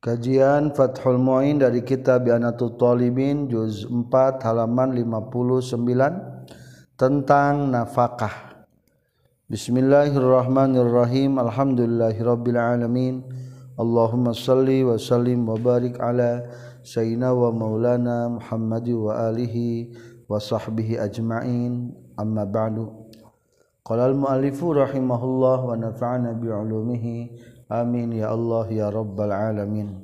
Kajian Fathul Mu'in dari kitab Bianatul Talibin juz 4 halaman 59 tentang nafkah. Bismillahirrahmanirrahim. Alhamdulillahirabbil alamin. Allahumma salli wa sallim wa barik ala sayyidina wa maulana Muhammad wa alihi wa sahbihi ajma'in. Amma ba'du. Qala al-mu'allifu rahimahullah wa nafa'ana bi 'ulumihi Amin ya Allah ya robbal alamin.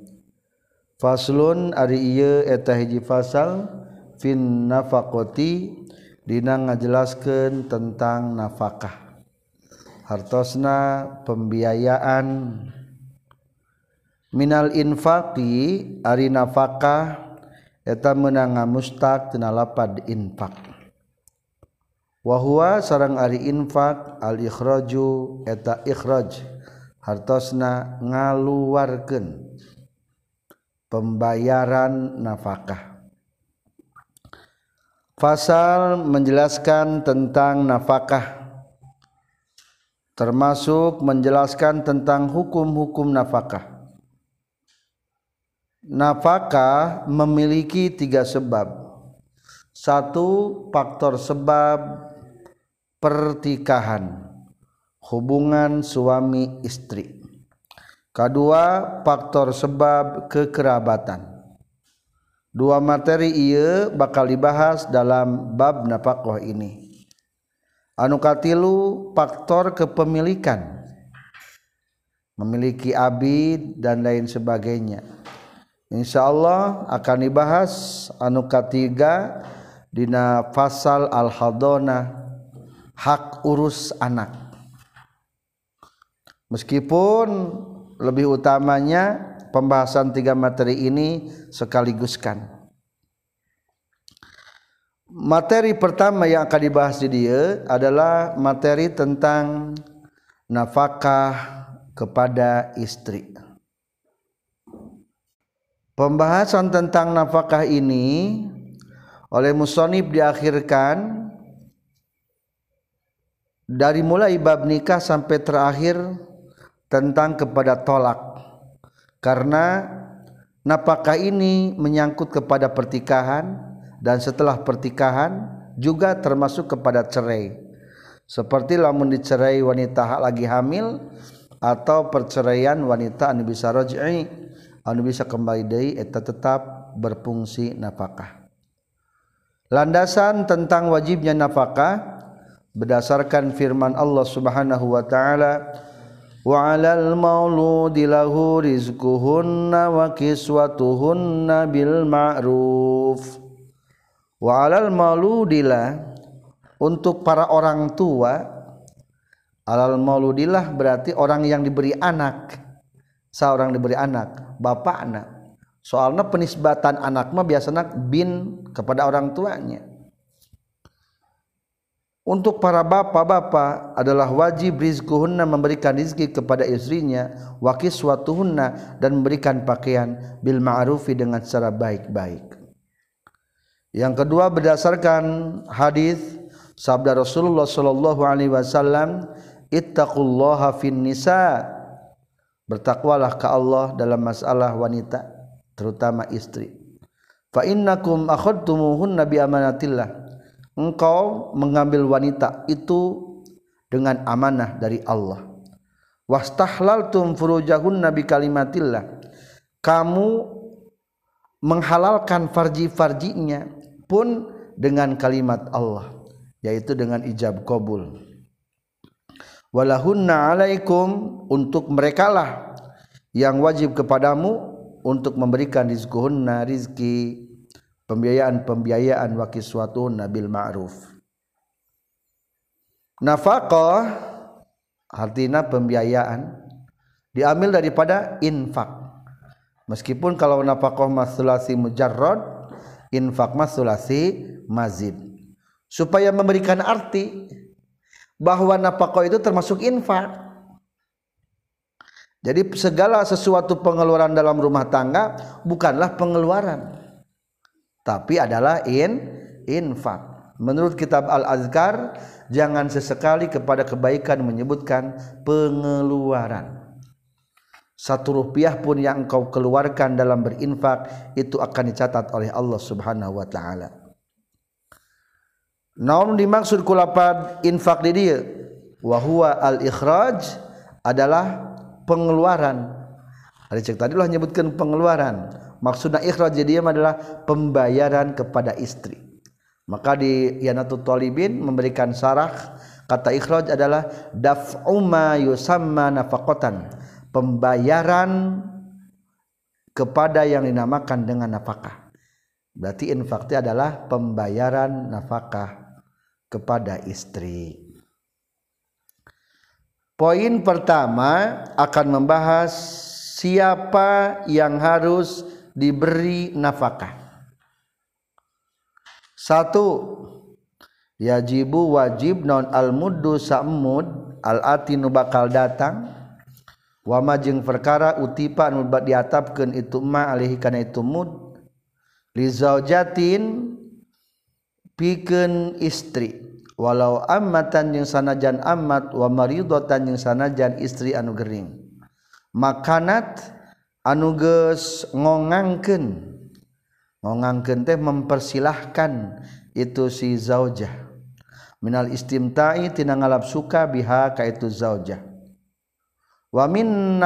Faslun ari ieu eta hiji fasal fin nafaqati dina ngajelaskeun tentang nafkah. Hartosna pembiayaan. Minal infaqi ari nafkah eta meunang mustaq tina lapad infaq. Wa huwa sareng ari infaq al ikhraju eta ikhraj. Hartosna ngaluarkan pembayaran nafkah. Fasal menjelaskan tentang nafkah termasuk menjelaskan tentang hukum-hukum nafkah. Nafkah memiliki tiga sebab. Satu faktor sebab pertikahan hubungan suami istri. Kedua faktor sebab kekerabatan. Dua materi ia bakal dibahas dalam bab nafkah ini. Anu katilu faktor kepemilikan. Memiliki abid dan lain sebagainya. Insya Allah akan dibahas anu ketiga dina fasal al-hadona hak urus anak Meskipun lebih utamanya pembahasan tiga materi ini sekaliguskan. Materi pertama yang akan dibahas di dia adalah materi tentang nafkah kepada istri. Pembahasan tentang nafkah ini oleh musonib diakhirkan dari mulai bab nikah sampai terakhir tentang kepada tolak. Karena napakah ini menyangkut kepada pertikahan dan setelah pertikahan juga termasuk kepada cerai. Seperti lamun dicerai wanita lagi hamil atau perceraian wanita anu bisa raj'i anu bisa kembali deui eta tetap berfungsi nafkah. Landasan tentang wajibnya nafkah berdasarkan firman Allah Subhanahu wa taala wa'alal mauludi lahu rizquhunna wa kiswatuhunna bil ma'ruf. Wa'alal mauludilah untuk para orang tua alal mauludilah berarti orang yang diberi anak. Seorang diberi anak bapak anak soalnya penisbatan anak mah biasanya bin kepada orang tuanya untuk para bapak-bapak adalah wajib rizkuhunna memberikan rizki kepada istrinya wa kiswatuhunna dan memberikan pakaian bil ma'rufi dengan cara baik-baik. Yang kedua berdasarkan hadis sabda Rasulullah sallallahu alaihi wasallam ittaqullaha fin nisa bertakwalah ke Allah dalam masalah wanita terutama istri. Fa innakum akhadtumuhunna bi amanatillah engkau mengambil wanita itu dengan amanah dari Allah. Wastahlaltum furujahunna bi kalimatillah kamu menghalalkan farji-farjinya pun dengan kalimat Allah yaitu dengan ijab kabul. Walahunna alaikum untuk merekalah yang wajib kepadamu untuk memberikan rizkuhunna rizki pembiayaan-pembiayaan wakil suatu nabil ma'ruf. Nafkah artinya pembiayaan diambil daripada infak. Meskipun kalau nafkah masulasi mujarrad infak masulasi mazid. Supaya memberikan arti bahwa nafkah itu termasuk infak. Jadi segala sesuatu pengeluaran dalam rumah tangga bukanlah pengeluaran tapi adalah in infak. Menurut kitab Al-Azkar, jangan sesekali kepada kebaikan menyebutkan pengeluaran. satu rupiah pun yang engkau keluarkan dalam berinfak itu akan dicatat oleh Allah Subhanahu wa taala. Naon dimaksud kulapad infak di dia? Wa huwa al-ikhraj adalah pengeluaran. Ada cek tadi lah nyebutkan pengeluaran. Maksudnya ikhraj jadi adalah pembayaran kepada istri. Maka di Yanatul Talibin memberikan sarah kata ikhraj adalah daf'u ma yusamma nafaqatan pembayaran kepada yang dinamakan dengan nafkah. Berarti infak itu adalah pembayaran nafkah kepada istri. Poin pertama akan membahas siapa yang harus diberi nafkah. Satu, yajibu wajib non al muddu samud al atinu bakal datang. Wamajeng perkara utipa nubat diatapkan itu ma alihi kana itu mud li zaujatin pikeun istri. Walau ammatan jeung sanajan amat wa maridatan jeung sanajan istri anu gering. Makanat anuges ngongangken ngongangken teh mempersilahkan itu si zaujah. Minal istimta'i tina ngalap suka biha ka itu zaujah. Wa min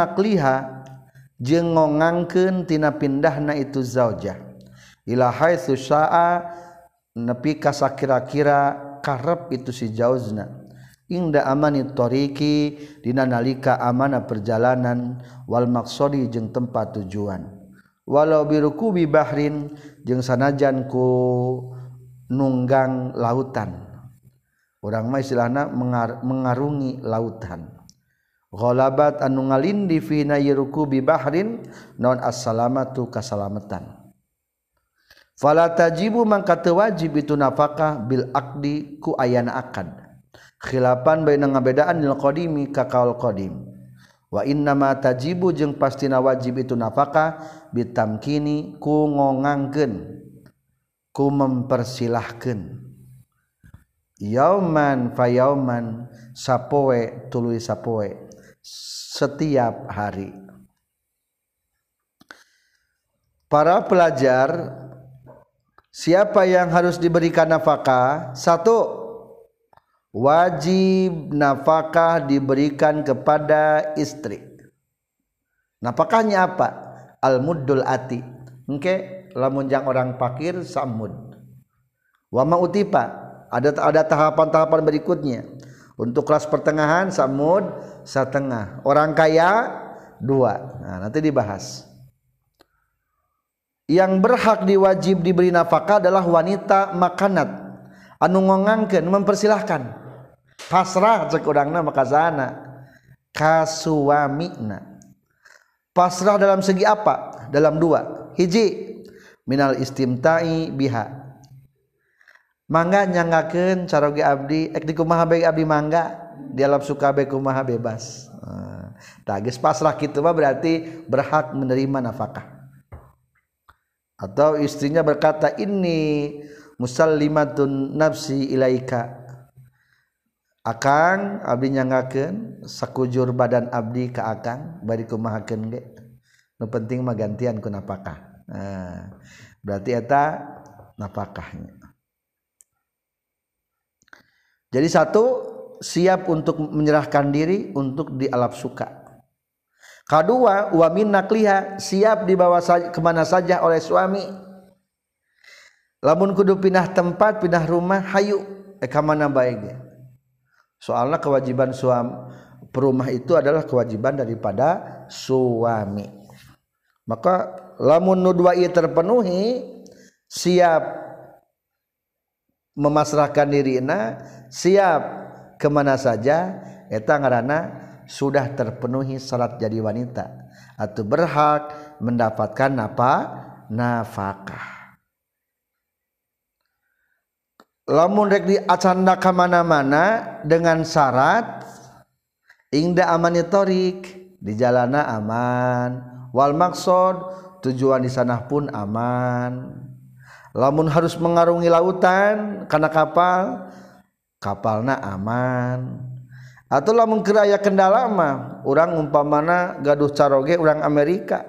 jeung ngongangkeun tina pindahna itu zaujah. Ila haitsu syaa nepi ka sakira-kira karep itu si jauzna. Ingda amani toriki dina nalika amana perjalanan wal maksodi jeung tempat tujuan. Walau biruku bi bahrin jeung sanajan ku nunggang lautan. Orang mah istilahna mengar, mengarungi lautan. Ghalabat anu ngalindi fi nayruku bi bahrin non assalamatu kasalamatan. Fala tajibu mangka teu wajib itu nafkah bil aqdi ku ayana akad khilafan baina ngabedaan lil qadimi ka kaul qadim wa inna ma tajibu jeung pastina wajib itu nafkah bitamkini ku ngongangkeun ku mempersilahkeun yauman fa yauman sapoe tuluy sapoe setiap hari. Para pelajar, siapa yang harus diberikan nafkah? Satu, wajib nafkah diberikan kepada istri. Nafkahnya apa? Al-muddul ati. Oke, lamun jang orang pakir samud. Wa utipa. Ada ada tahapan-tahapan berikutnya. Untuk kelas pertengahan samud setengah. Orang kaya dua. Nah, nanti dibahas. Yang berhak diwajib diberi nafkah adalah wanita makanat anu ngongangkeun mempersilahkan. Pasrah cek urangna maka sana kasuamina. Pasrah dalam segi apa? Dalam dua. Hiji minal istimtai biha mangga nyangakeun caroge abdi ek di kumaha bae abdi mangga di alam suka bae kumaha bebas tah geus pasrah kitu mah berarti berhak menerima nafkah atau istrinya berkata ini musallimatun nafsi ilaika akang abdi nyangakeun sakujur badan abdi ka akang bari kumahakeun ge nu penting mah gantian ku nafkah nah, berarti eta nafkahnya jadi satu siap untuk menyerahkan diri untuk di alam suka. Kedua, wamin nakliha siap dibawa ke mana saja oleh suami. Lamun kudu pindah tempat, pindah rumah, hayu, eh ke mana baiknya. Soalnya kewajiban suami perumah itu adalah kewajiban daripada suami. Maka lamun nudwa terpenuhi, siap memasrahkan dirina siap ke mana saja eta ngaranna sudah terpenuhi syarat jadi wanita. Atau berhak mendapatkan apa nafkah lamun rek di acanda kemana-mana dengan syarat ingda amanitorik di jalana aman. Wal maksud tujuan di sana pun aman. Lamun harus mengarungi lautan karena kapal kapalna aman. Atau lamun keraya kendala mah orang umpamana gaduh caroge orang Amerika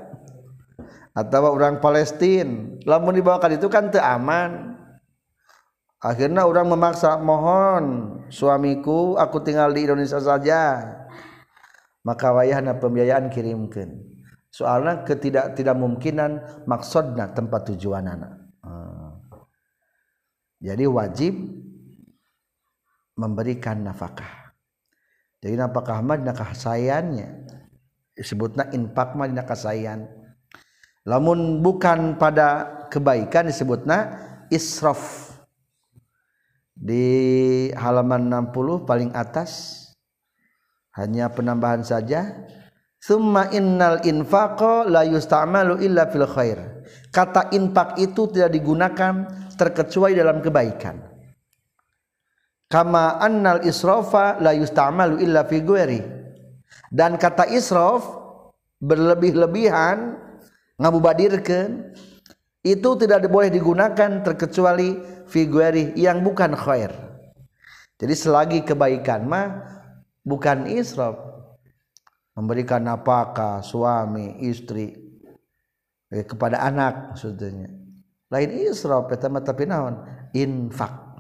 atau orang Palestina. Lamun dibawakan itu kan teu aman. Akhirnya orang memaksa mohon suamiku aku tinggal di Indonesia saja. Maka wayahna pembiayaan kirimkan. Soalnya ketidak tidak mungkinan maksudnya tempat tujuan anak. Hmm. jadi wajib memberikan nafkah. Jadi apakah mah dina kasayannya disebutna infak mah dina kasayan lamun bukan pada kebaikan disebutna israf di halaman 60 paling atas hanya penambahan saja. Summa innal infaqa la yusta'malu illa fil khair. Kata infak itu tidak digunakan terkecuali dalam kebaikan. Kama annal israfa la yusta'malu illa fi ghairi. Dan kata israf berlebih-lebihan ngabubadirkeun itu tidak boleh digunakan terkecuali fi ghairi yang bukan khair. Jadi selagi kebaikan mah bukan israf. Memberikan apakah suami istri eh, kepada anak maksudnya. Lain israf eta tapi naon? Infak.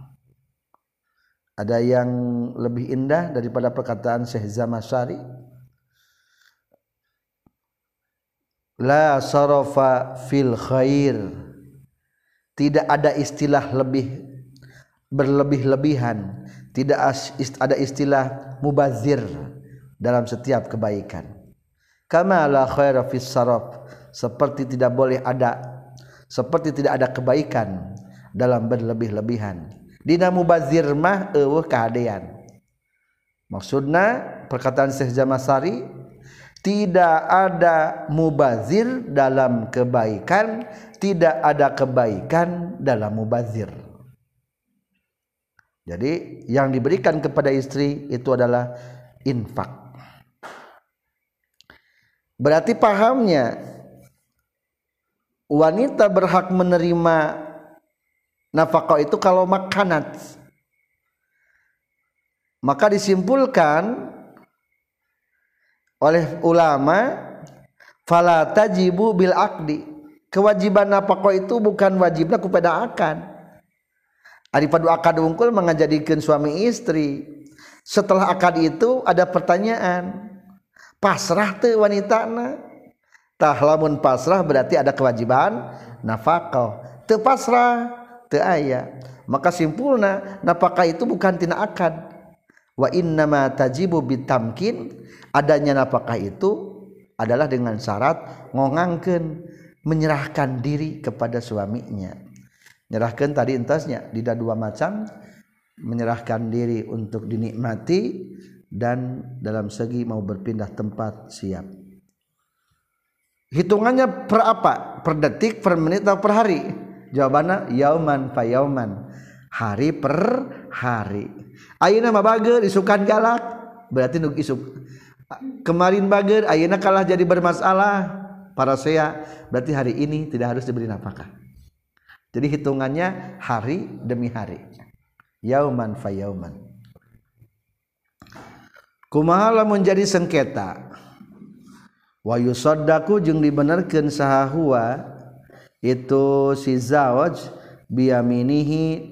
Ada yang lebih indah daripada perkataan Syekh Zamasari la sarafa fil khair. Tidak ada istilah lebih berlebih-lebihan. Tidak ada istilah mubazir dalam setiap kebaikan. Kama la khaira fis saraf seperti tidak boleh ada seperti tidak ada kebaikan dalam berlebih-lebihan. Dina mubazir mah eueuh kahadean. Maksudna perkataan Syekh Jamasari tidak ada mubazir dalam kebaikan, tidak ada kebaikan dalam mubazir. Jadi yang diberikan kepada istri itu adalah infak. Berarti pahamnya wanita berhak menerima nafkah itu kalau makanan maka disimpulkan oleh ulama fala tajibu bil akdi kewajiban nafkah itu bukan wajibnya kepada akan Adipadu akad unggul mengajadikan suami istri. Setelah akad itu ada pertanyaan pasrah tuh wanita na tah lamun pasrah berarti ada kewajiban nafkah. Teu pasrah aya maka simpulna napakah itu bukan tina akad wa innama tajibu bitamkin adanya napakah itu adalah dengan syarat ngongangkeun menyerahkan diri kepada suaminya. Menyerahkan tadi entasnya tidak dua macam menyerahkan diri untuk dinikmati dan dalam segi mau berpindah tempat siap. Hitungannya per apa? Per detik per menit atau per hari? Jawabannya yauman fa yauman. Hari per hari ayeuna mah bager isukan galak. Berarti nu isuk. Kemarin bager ayeuna kalah jadi bermasalah. Para saya berarti hari ini tidak harus diberi nafkah. Jadi hitungannya hari demi hari. Yauman fa yauman. Kumaha lamun jadi sengketa? Wa yusaddaku jeung dibenerkeun saha itu si zawaj biyaminihi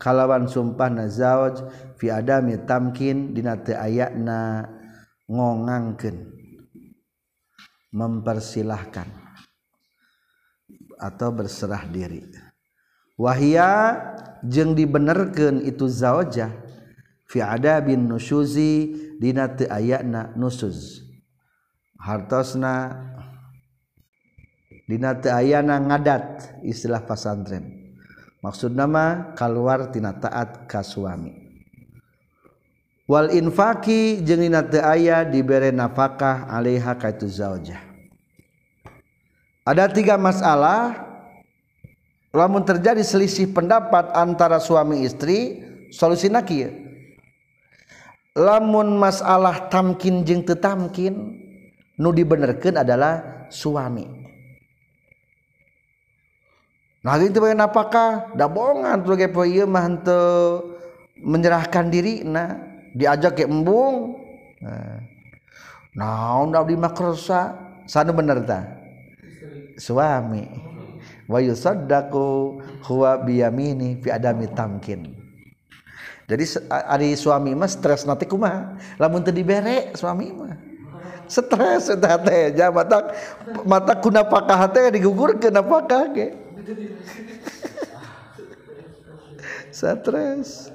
kalawan sumpah nazauj fi adami tamkin dina teu ayana ngongangkeun. Mempersilahkan atau berserah diri. Wahia jeung dibenerkeun itu zaujah fi adabin nusyuzi dina teu ayana nusuz hartosna dina teu ayana ngadat istilah pasantren. Maksud nama keluar tina taat ka suami. Wal infaki jeung dina teu aya dibere nafkah alaiha ka itu zaujah. Ada tiga masalah lamun terjadi selisih pendapat antara suami istri solusina kieu? Lamun masalah tamkin jeung teu tamkin nu dibenerkeun adalah suami Nah itu bagian apakah dah bohongan tuh kayak mah menyerahkan diri nah. Diajak ke embung. Nah. Di makrosa sana bener ta? Suami. Wa yusaddaqu huwa biyamini fi adami tamkin. Jadi ari suami mah stres nanti kumaha? Lamun teu dibere suami mah. Stres eta teh mata mata kuna pakah teh digugurkeun apakah ge stres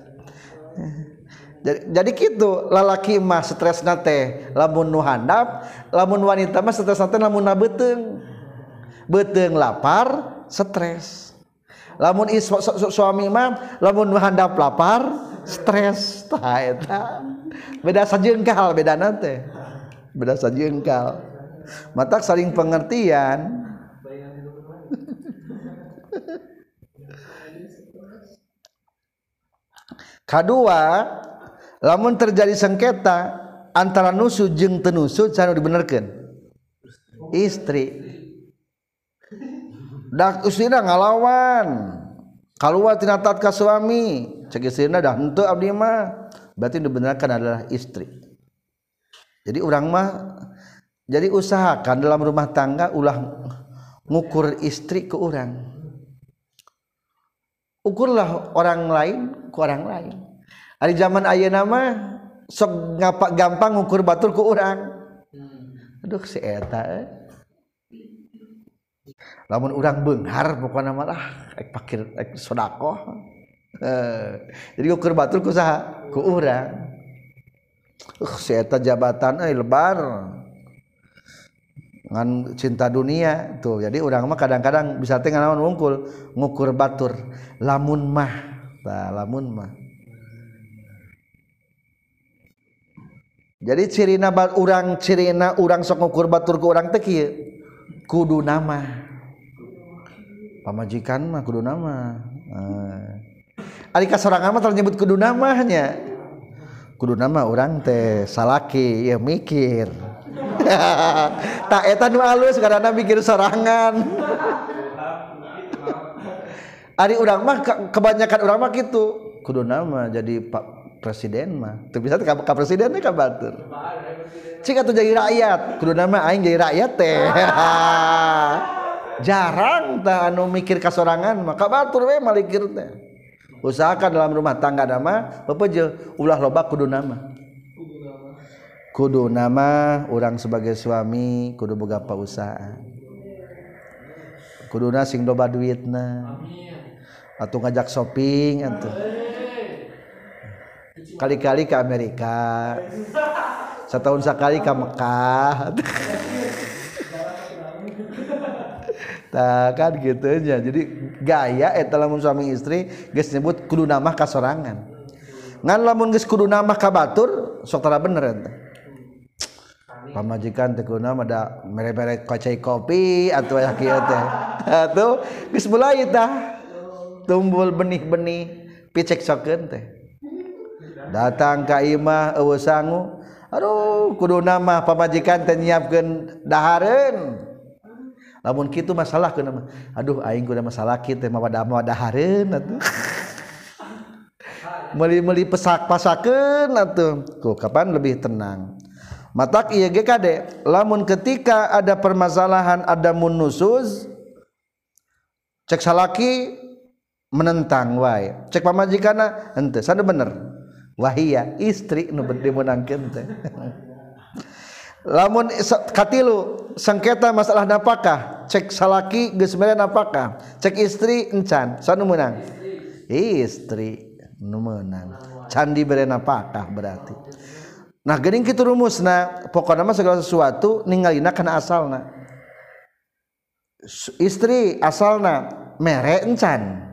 jadi, jadi gitu lalaki mah stres nate lamun nu handap lamun wanita mah stres nate lamun na beteng beteng lapar stres. Lamun is, su, su, suami mah lamun nu handap lapar stres. Tah eta. Beda sajengkal beda nate. Beda sajengkal matak saling pengertian. Kedua lamun terjadi sengketa antara nusu jeng tenusu cara dibenarkan istri. Dak istrina ngalawan. Keluar tina tat ka suami. Cek istrina dah henteu abdi mah. Berarti dibenarkan adalah istri. Jadi orang mah jadi usahakan dalam rumah tangga ulah ngukur istri ke orang ukurlah orang lain ke orang lain. Hari zaman ayah nama sok ngapa gampang ukur batur ke orang aduh si eta eh. lamun orang benghar pokoknya malah ek pakir ek sodako eh, jadi ukur batur ku saha ku orang uh, si eta jabatan eh lebar. Ngan cinta dunia tuh. Jadi orang mah kadang-kadang bisa tengah naon ngukul ngukur batur. Lamun mah. Nah, lamun mah. Jadi cirina orang cirina orang sok ngukur batur ke orang teki kudu nama. Pamajikan mah kudu nama. Uh. Ari kasorangan mah ternyebut kudu namanya. Kudu nama orang teh salaki ya mikir tak eta nu alus karena mikir sorangan. Ari urang mah kebanyakan urang mah gitu kudu nama jadi pak presiden mah. Tuh bisa ka, ka presidennya ka batur cik atuh jadi rakyat. Kudu nama aing jadi rakyat teh. Jarang tah anu mikir kasorangan mah. Ka batur we malikir teh. Usahakan dalam rumah tangga nama je ulah loba kudu nama kudu nama orang sebagai suami kudu boga pausahaan kudu sing loba duitna. Atau ngajak shopping atuh. Kali-kali ke Amerika. Setahun sekali ke Mekah. Tak kan gitu aja. Jadi gaya eta lamun suami istri geus nyebut kudu nama kasorangan. Ngan lamun geus kudu nama ka batur sok tara bener eta pamajikan tekuna ada mere-mere kocai kopi atau ya kieu teh. Atuh geus mulai tah tumbul benih-benih piceksokeun teh. Datang ka imah eueuh sangu aduh kuduna mah pamajikan teh nyiapkeun dahareun. Lamun kitu masalah kuna mah aduh aing kudu masalah kitu mah pada mah dahareun atuh. Meli-meli pesak pasakeun atuh. Ku kapan lebih tenang? Matak ge kade. Lamun ketika ada permasalahan ada munusuz cek salaki menentang wae. Cek pamajikana henteu sada bener. Wahia istri nu dimenangkeun teh. Lamun katilu sengketa masalah napakah? Cek salaki geus napakah? Cek istri encan sanu menang? Istri. Nu menang. Can dibere napakah berarti nah geuning kitu rumusna pokokna mah segala sesuatu ningalina kana asalna. Istri asalna mere encan.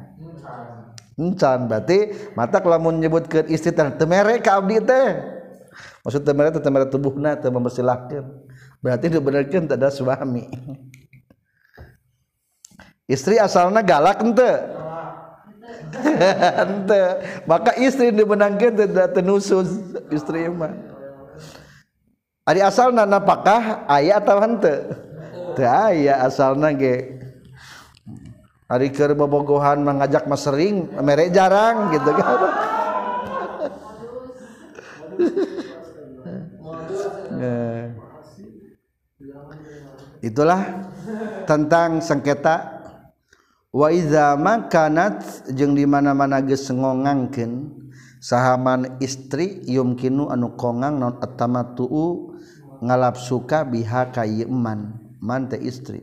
Encan berarti mata kalau ke istri teh temere ka abdi teh. Maksud temere teh temere tubuhna teh mempersilahkan berarti dibenarkan tak ada suami. Istri asalnya galak ente. Ente. Maka istri dibenangkan tidak tenusus istri mah Ari asalna napakah aya atau henteu? Teu aya asalna ge. Ari keur bobogohan mah ngajak mah sering, mere jarang gitu kan. Eh. Itulah tentang sengketa wa iza makanat jeung di mana-mana geus ngongangkeun sahaman istri yumkinu anu kongang non atamatu ngalap suka biha kayman mante istri.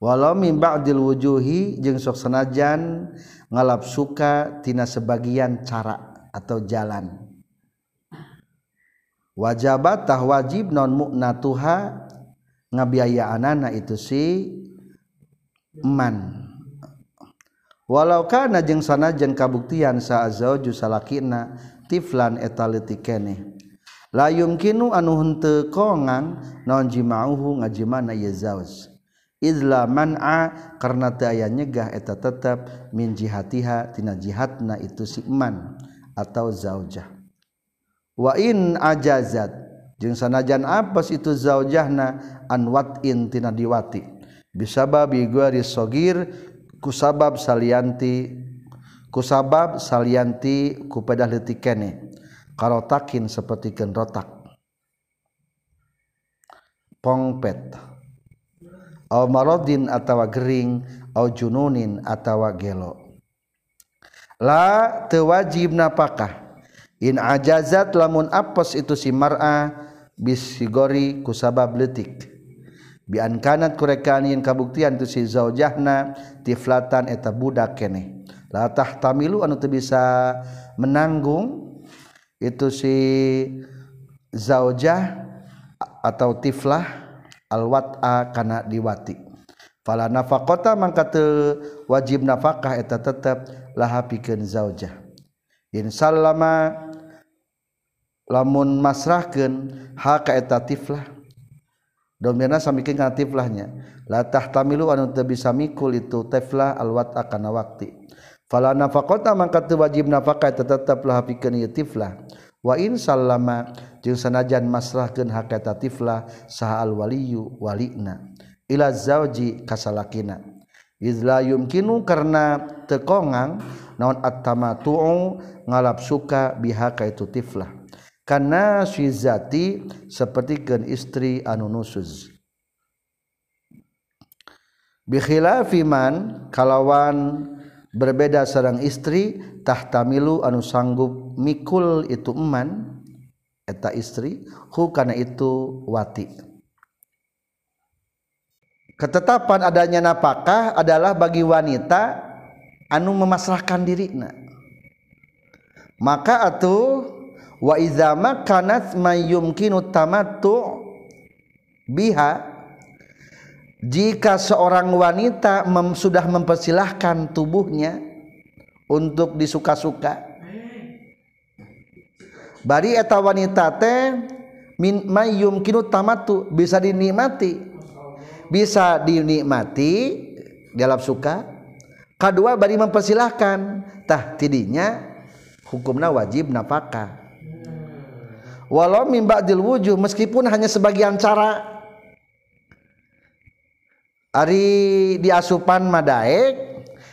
Walau mimba adil wujuhi jeung sok senajan ngalap suka tina sebagian cara atau jalan. Wajabatah wajib non muknatuha ngabiayaan anak itu si man. Walau kana jeung sanajan kabuktian sa azauju salakina tiflan etalitikene layumkinu anu henteu kongan naon jima'uhu ngajimana ye zauj idla man'a karena teu aya nyegah eta tetep min jihatiha tina jihatna itu si man atau zaujah. Wa in ajazat jeung sanajan apes itu zaujahna an wat'in tina diwati. Bisababi guari sogir kusabab salianti kusabab salianti kupedah leutik keneh karotakin seperti rotak. Pongpet. Au marodin atawa gering au jununin atawa gelo. La tewajib napakah. In ajazat lamun apes itu si mar'a bisigori kusabab letik bian kanat kurekan yin kabuktian tu si zaujahna tiflatan eta budak kene. La tahtamilu anu teu bisa menanggung itu si zaujah atau tiflah alwat'a kana diwati. Fala nafaqata mangka teu wajib nafkah eta tetep laha pikeun zaujah. In sallama lamun masrahkeun ha ka eta tiflah. Domina samikeun kana tiflahnya la tahtamilu anu teu bisa mikul itu tiflah alwat'a kana wakti. fala nafaqata mangka teu wajib nafkah teteplah pikeun ieu tiflah wa in sallama jeung sanajan masrahkeun hak eta tiflah saha al waliyu walina. Ila zauji kasalakina. Izla yumkinu karena tekongang naon at-tamatu'u ngalap suka biha ka itu tiflah karena syizati seperti gen istri anu nusuz bikhilafiman kalawan berbeda sarang istri tahtamilu anu sanggup mikul itu eman eta istri hu kana itu wati. Ketetapan adanya napakah adalah bagi wanita anu memaslahkan dirinya maka atuh wa idza makanat mayyumkinu tamattu biha jika seorang wanita mem, sudah mempersilahkan tubuhnya untuk disuka-suka bari eta wanita teh min mayumkinu tamattu bisa dinikmati. Bisa dinikmati dalam suka. Kedua bari mempersilahkan. Tah tidinya hukumna wajib nafkah walau min ba'dil meskipun hanya sebagian cara Ari diasupan Madaek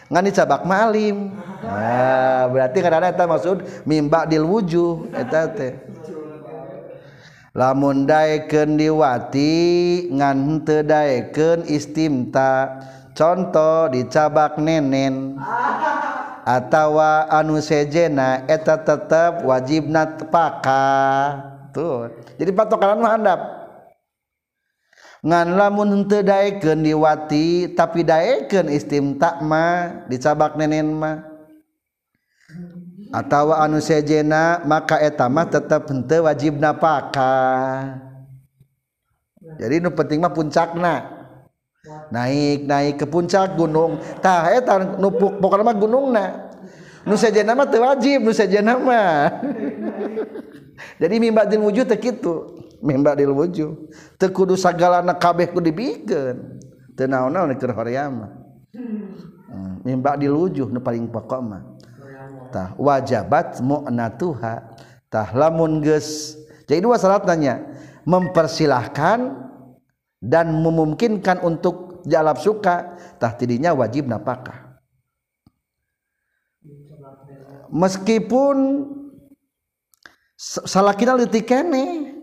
ngani cabak malim nah, berarti karena eta maksud mimba dil wuju eta teh. Lamun daekeun diwati ngan teu daekeun istimta. Contoh dicabak nenen. Atawa anu sejena eta tetep wajibna tepaka. Tuh jadi patokan mah handap. ngan lamun henteu daekeun diwati tapi daekeun istimta mah dicabak nenen mah. Atawa anu sejena maka eta mah tetep henteu wajib napaka. Jadi nu penting mah puncakna. Naik naik ke puncak gunung. Tah eta nu pokona mah gunungna. Nu sejena mah teu wajib nu sejena mah. Jadi mimbatin wujud teh kitu. Mimbadil wujud teu kudu sagalana kabeh kudu dibikeun teu naon-naon keur hoream hmm, mimbadil wujud nu paling pokok mah. Tah wajabat mu'natuha. Tah lamun geus. Jadi dua syaratnya mempersilahkan dan memungkinkan untuk jalab suka. Tah tidinya wajib napakah. Meskipun salakina leutik kene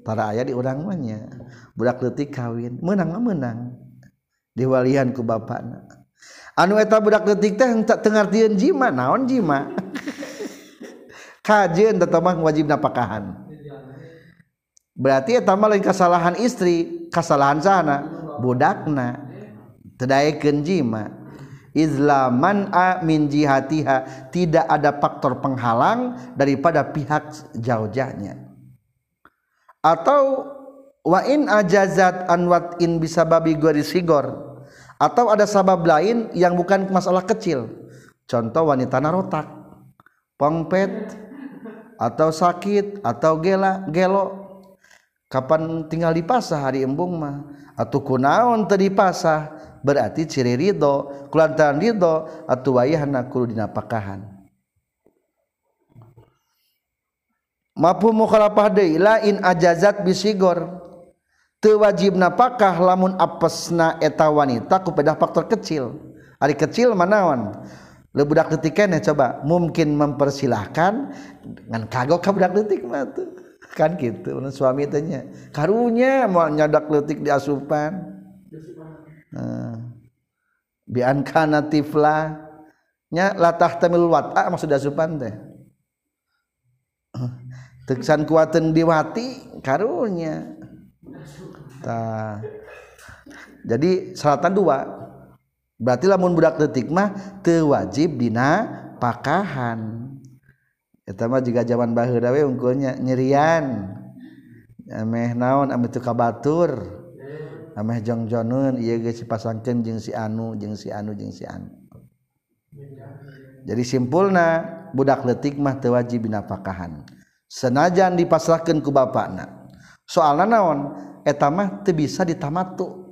para ayah di orangnya budak detik kawin. Menang menang. Diwalian ku bapak anu eta budak detik teh tak tengartian jima naon jima? Kajian tetap wajib napakahan. Berarti eta mah lain kesalahan istri kesalahan sana budakna. Tedaekeun jima. Izlaman a min jihatiha. Tidak ada faktor penghalang daripada pihak jaujahnya atau wa in ajazat an wat in bisa babi sigor atau ada sabab lain yang bukan masalah kecil. Contoh wanita narotak pongpet atau sakit atau gela gelo. Kapan tinggal di pasah hari embung mah. Atau kunaon tadi pasah berarti ciri ridho kulantaran ridho atau wayahna kudu dinapakahan mampu mukhalafah deui lain ajazat bisigor. Teu wajib napakah lamun apesna eta wanita ku pedah faktor kecil. Ari kecil manaon le budak detik keneh coba. Mungkin mempersilahkan dengan kagok ka budak detik mah tuh. Kan gitu suami tanya karunya mau nyadak letik di asupan. Nah, bi ankana tifla. Nya latah tamil wata maksud asupan teh teksan kuatan diwati karunya Ta. jadi selatan dua berarti lamun budak detik mah tewajib dina pakahan Eta mah juga zaman baheula we unggulnya nyerian. Ameh naon ameh teu kabatur. Ameh jongjoneun ieu geus dipasangkeun jeung si anu jeung si anu jeung si anu. Jadi simpulna budak letik mah teu wajib dina pakahan. Senajan dipasrahkan ku bapakna. Soalnya naon etama teu bisa ditamatu.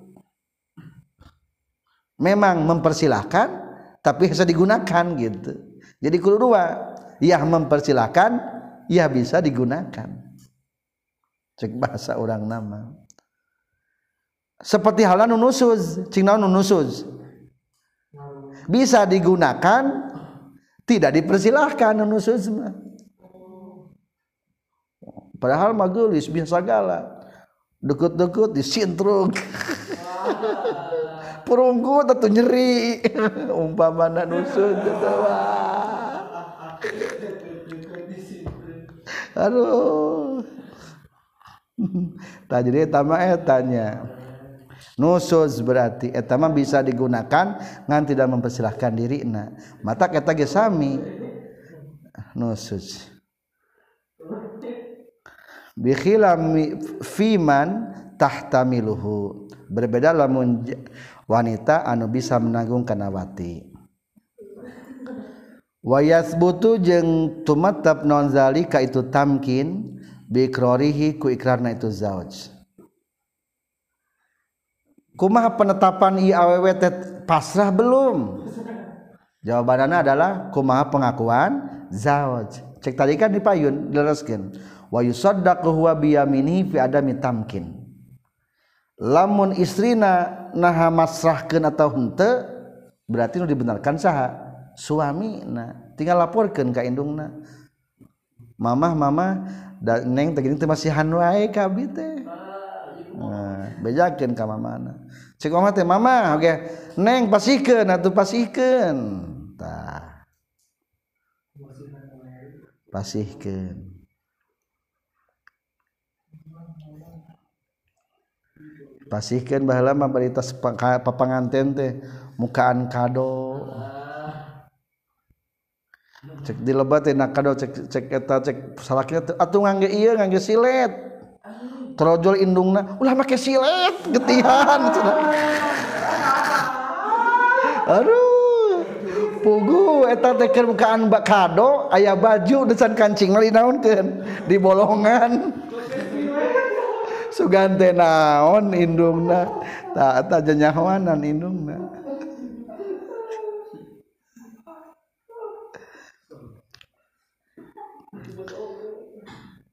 Memang mempersilahkan tapi bisa digunakan gitu. Jadi kudu dua ya mempersilahkan ya bisa digunakan. Cek bahasa orang nama. Seperti halnya nunusuz cing nunusuz bisa digunakan tidak dipersilahkan nunusuz mah padahal magelis biasa gala dekut-dekut disintruk. Perunggu tentu nyeri. Umpama nusud gitu aduh. Tak jadi etama etanya. Nusus berarti etama bisa digunakan ngan tidak mempersilahkan diri nah mata kata gesami nusus bikhilam fiman tahtamiluhu. Berbeda lamun wanita anu bisa menanggung kanawati. Wayasbutu jeung tumatab non zalika itu tamkin bikrorihi ku ikrarna itu zauj. Kumaha penetapan i aww pasrah belum? Jawabannya adalah kumaha pengakuan zauj. Cek tadi kan di payun dileraskeun wa yusaddaqu huwa biyaminihi fi adami tamkin. Lamun istrina naha masrahkeun atau henteu berarti nu dibenarkan saha. Suamina tinggal laporkeun ka indungna. Mamah mamah da neng tegini teh masih hanu ae ka abi teh. Nah bejakeun ka mamana cek mamah teh mamah oke okay. neng pasikeun atuh pasikeun tah. Pasihkeun. pasihkan bah lama berita papanganten teh mukaan kado. Cek di lebat nak kado cek cek eta cek salaknya atuh ngangge iya ngangge silet. Terojol indungna ulah make silet getihan. Aduh pugu eta teh mukaan bak kado aya baju desan kancing lain naonkeun di bolongan. Sugante naon indungna? Tak aja nyawanan indungna.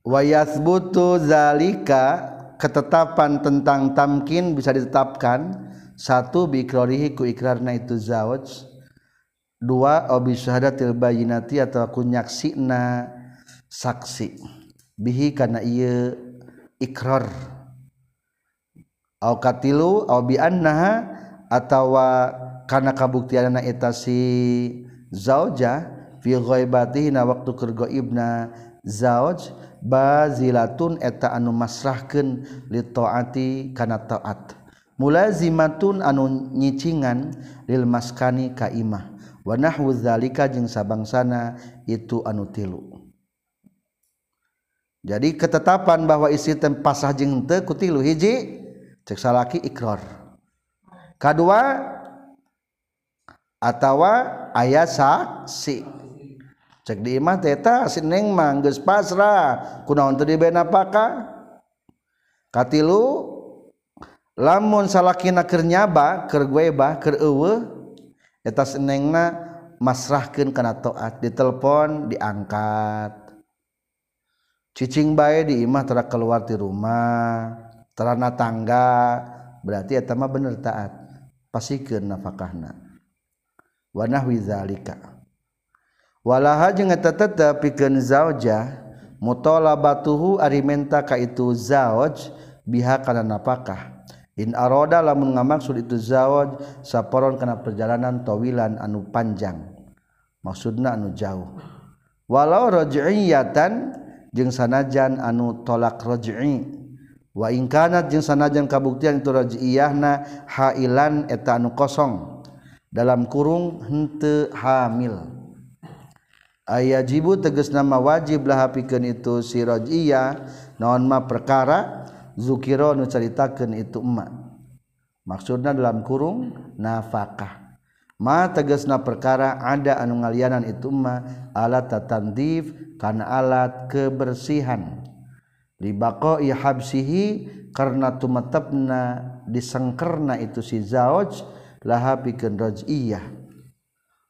Wayasbutu zalika ketetapan tentang tamkin bisa ditetapkan. Satu bikrorihi ku ikrarna itu zawaj dua obi syahadatil bayinati atau kunyaksina saksi. Bihi karena ia ikrar katilu biannaha atawa kana kabuktianna eta si zauja fi ghaibatihi waktu keur ibna zauj bazilatun eta anu masrahkeun li taati kana taat. Mulazimatun anu nyicingan lil maskani ka imah wa nahwu zalika jeung sabangsana itu anu tilu. Jadi ketetapan bahwa isi tempasah jeung teu ku tilu hiji? cek salaki ikrar kedua atawa ayah saksi cek di imah teta sineng mangges pasrah. Kunaon teu dibena paka katilu lamun salakina keur nyaba keur guebah keur eueuh eta senengna masrahkeun kana taat ditelepon diangkat cicing bae di imah tara keluar di rumah. terana tangga berarti eta mah bener taat. Pasikeun nafkahna wa nahwi zalika. Walaha jeung eta tetep pikeun zauja mutalabatuhu ari menta ka itu zauj biha kana nafkah in aroda lamun ngamaksud itu zauj saporon kana perjalanan tawilan anu panjang. Maksudna anu jauh. Walau raj'iyatan jeung sanajan anu tolak raj'i wa waingkanat jeung sanajan kabuktian itu rajiyahna hailan eta anu kosong. Dalam kurung henteu hamil. Ayajibu jibu teges nama wajib lah pikeun itu si rajiyah naon ma perkara zukiro nu caritakeun itu emak. Maksudna dalam kurung nafakah ma tegesna perkara ada anu ngalianan itu emak alat tatandif kana alat kebersihan. libaqai habsihi karena tumetepna disengkerna itu si zauj laha pikeun raj'iyah.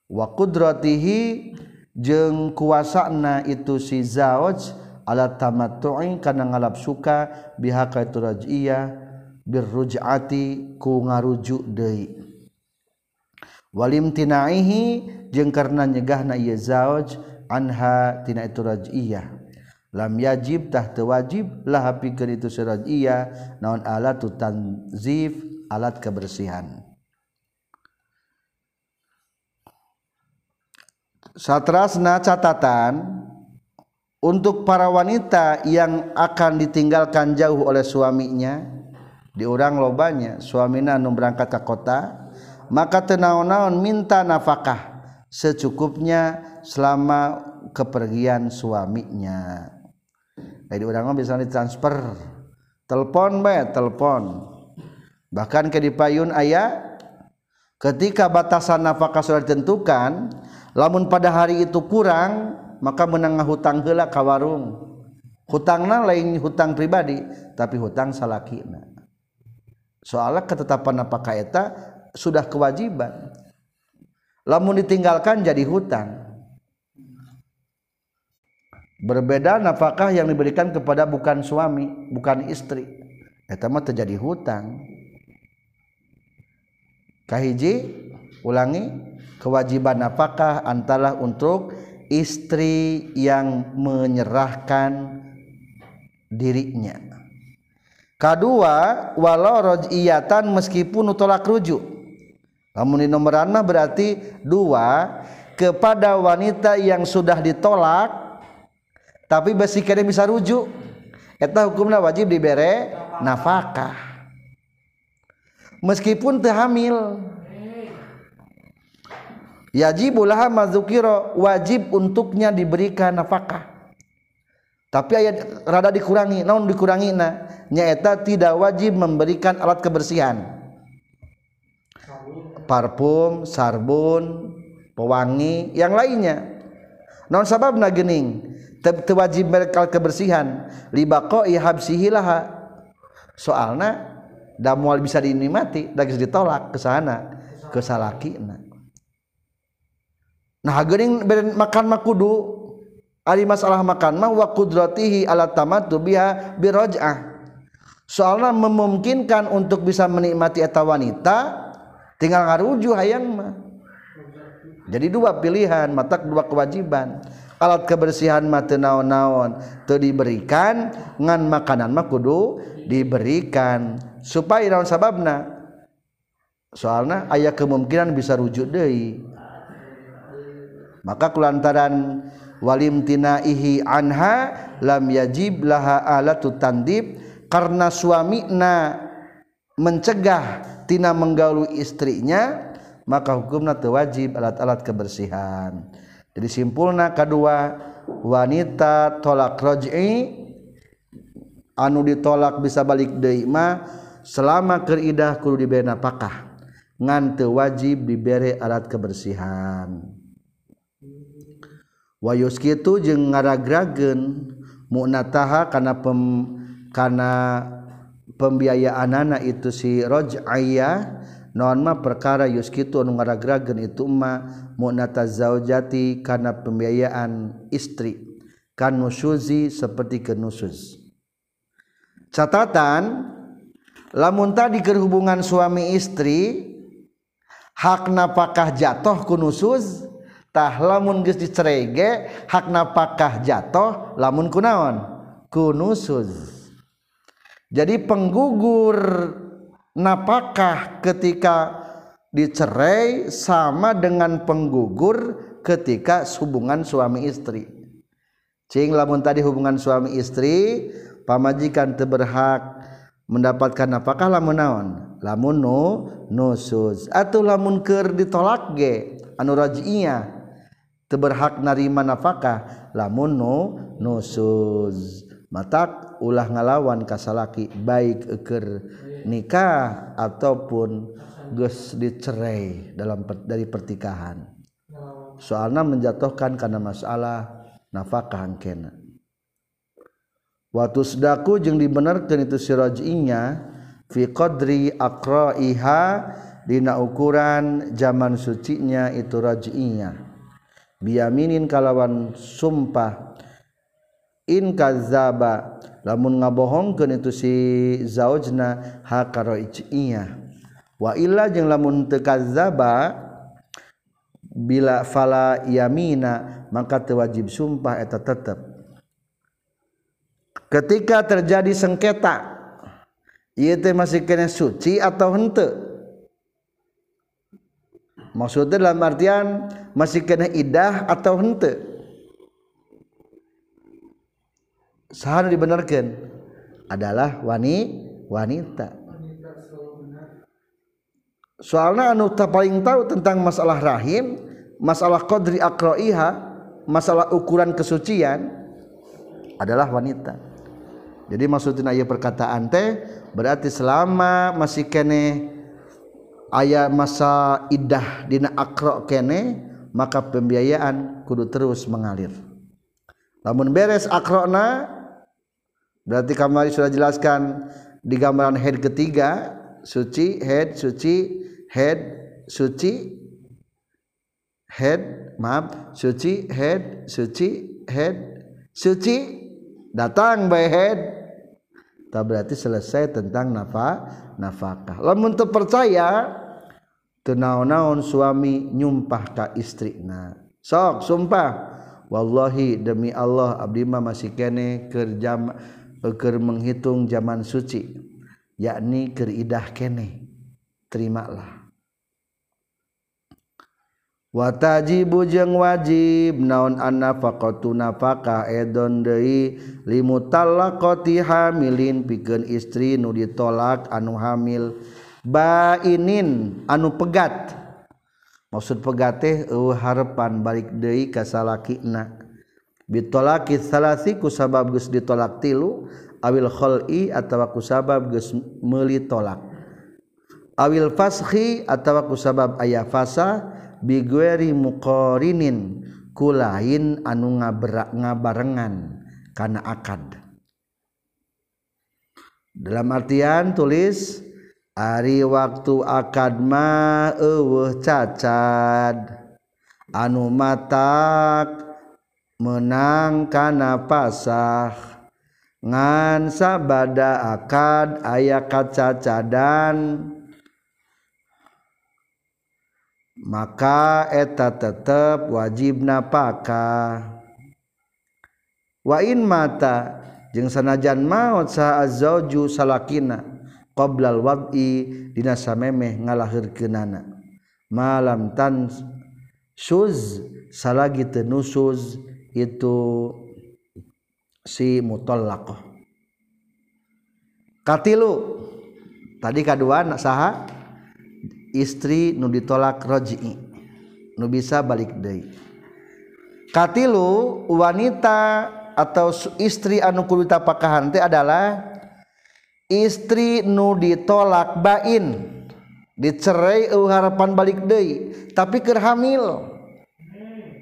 Wa qudratihi jeung kuasana itu si zauj ala tamattu'i kana ngalap suka biha ka itu raj'iyah birruj'ati ku ngarujuk deui. Walimtina'ihi jeung karena nyegahna ieu zauj anha tina itu raj'iyah. Lam yajib tah wajib lah pikeun itu raj'iyah naon alatu tanzif alat kebersihan. Satrasna catatan untuk para wanita yang akan ditinggalkan jauh oleh suaminya diurang lobanya suamina anu berangkat ke kota maka tenaon-naon minta nafkah secukupnya selama kepergian suaminya jadi orang bisa ditransfer. Telepon bae, telepon. Bahkan ke di payun ayah ketika batasan nafkah sudah ditentukan, lamun pada hari itu kurang, maka menengah hutang heula ka warung. Hutangna lain hutang pribadi, tapi hutang salakina. Soalnya ketetapan nafkah eta sudah kewajiban. Lamun ditinggalkan jadi hutang. Berbeda nafkah yang diberikan kepada bukan suami bukan istri. Eta mah terjadi hutang. Kahiji ulangi kewajiban nafkah antara untuk istri yang menyerahkan dirinya. Kedua walau rojiyatan meskipun utolak rujuk. Namun di nomoran mah berarti dua kepada wanita yang sudah ditolak tapi besi kene bisa rujuk. Eta hukumnya wajib dibere nafkah. Meskipun terhamil yajibulah mazukiro wajib untuknya diberikan nafkah. Tapi ayat rada dikurangi naon dikurangi na nyaeta tidak wajib memberikan alat kebersihan. Parfum sarbun pewangi yang lainnya. Non sababna gening teu wajib mereka kebersihan. Libaqo ihabsihi laha. Soalna da moal bisa dinikmati da ditolak ke sana ke salakina. Nah geuning makan makudu ari masalah makan mah wa qudratihi ala tamattu biha biraj'ah soalnya memungkinkan untuk bisa menikmati eta wanita tinggal ngaruju hayang mah. Jadi dua pilihan mata dua kewajiban alat kebersihan mate naon-naon. Tuh diberikan ngan makanan mah kudu diberikan. Supaya naon sababna. Soalnya ayah kemungkinan bisa rujuk deh maka kulantaran walim tina ihi anha lam yajib laha alatu tandib. Karena suami na mencegah tina menggaulu istrinya maka hukumna wajib alat-alat kebersihan jadi simpulna kedua wanita tolak roj'i anu ditolak bisa balik deui mah selama keridah kudu dibena pakah ngante wajib dibere alat kebersihan. Wayus kitu jeung ngaragragen mu'nataha kana pem kana pembiayaan anak itu si roj'iyah non ma perkara yus kitu anu ngaragragen itu ma mu'nata zaujati kana pembiayaan istri kan nusuzi seperti kenusuz catatan lamun tadi kerhubungan suami istri hakna pakah jatuh kunusuz tah lamun geus dicerege hakna pakah jatuh lamun kunaon kunusuz jadi penggugur napakah ketika dicerai sama dengan penggugur ketika hubungan suami istri? Cing lamun tadi hubungan suami istri pamajikan teberhak mendapatkan apakah lamun naon? Lamun nu nusus atau lamun ker ditolak ge anu raj'iyah teu berhak narima nafkah lamun nu nusus matak ulah ngalawan kasalaki baik eker nikah ataupun geus dicerai dalam dari pertikahan soalnya menjatuhkan karena masalah nafkah kena watusdaku jeung dibenarkan itu siraj'inya fi qadri aqra'iha dina ukuran zaman sucinya itu raj'inya. Biyaminin kalawan sumpah in kadzaba lamun ngabohongkeun itu si zaujna hakarai'iyah wa illa jeung lamun teu kadzaba bila fala yamina maka teu wajib sumpah eta tetep. Ketika terjadi sengketa ieu teh masih kena suci atau henteu? Maksudnya dalam artian masih kena idah atau henteu sahana dibenarkan adalah wani wanita. Soalnya anu paling tahu tentang masalah rahim masalah qadri akroiha masalah ukuran kesucian adalah wanita. Jadi maksudnya ayat perkataan teh berarti selama masih kene ayat masa idah dina akro kene maka pembiayaan kudu terus mengalir. Namun beres akrona berarti kemarin sudah jelaskan di gambaran head ketiga suci head suci head suci head maaf suci head suci head suci. Datang by head. Tak berarti selesai tentang nafa nafkah. Lamun teu percaya teu naon-naon suami nyumpah ka istrina sok sumpah. Wallahi demi Allah abdi mah masih kene keur keur menghitung zaman suci yakni keur idah kene terimalah. Wataji bujeng wajib naon an faqtu nafakah edon deui limutallaqati hamilin pikeun istri nu ditolak anu hamil. Bainin anu pegat. Maksud pegat teh eueuh harepan balik deui ka salakina bitolaki salasi ku sabab geus ditolak tilu awil khal'i atawa ku sabab geus meuli tolak. Awil fashi atawa ku sabab aya fasa bigueri muqarinin kulain anu ngaberak ngabarengan kana akad. Dalam artian tulis ari waktu akad ma eueuh cacad anu matak menang kana pasah. Ngan sabada akad aya kacacadan. Maka eta tetep wajib napaka wain mata jeung sanajan maut sa azauju salakina qoblal wad'i dina samemeh ngalahirkeunana. Malam tan suz salagi tenusuz itu si mutallaqah katilu tadi kedua saha? Istri nu ditolak roji'i nu bisa balik deui. Katilu wanita atau istri anu kudu tapakahan teh adalah istri nu ditolak bain dicerai harapan balik deui tapi keur hamil.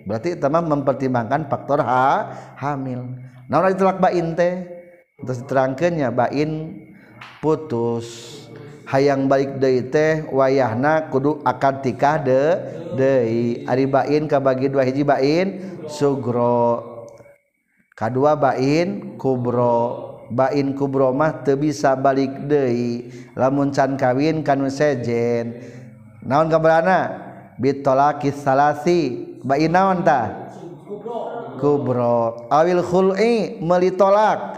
berarti tamam mempertimbangkan faktor ha, hamil. Nah orang ditelak bain teh terus diterangkannya bain putus. Hayang balik deui teh wayahna kudu akad tikah de deui. Ari bain kabagi dua hiji bain sugro. Kadua bain kubro. Bain kubro mah teu bisa balik deui. Lamun can kawin kanu sejen. Naon kabarana? Bitolakis salasi. bain naon ta? Kubro. Awil khul'i meuli tolak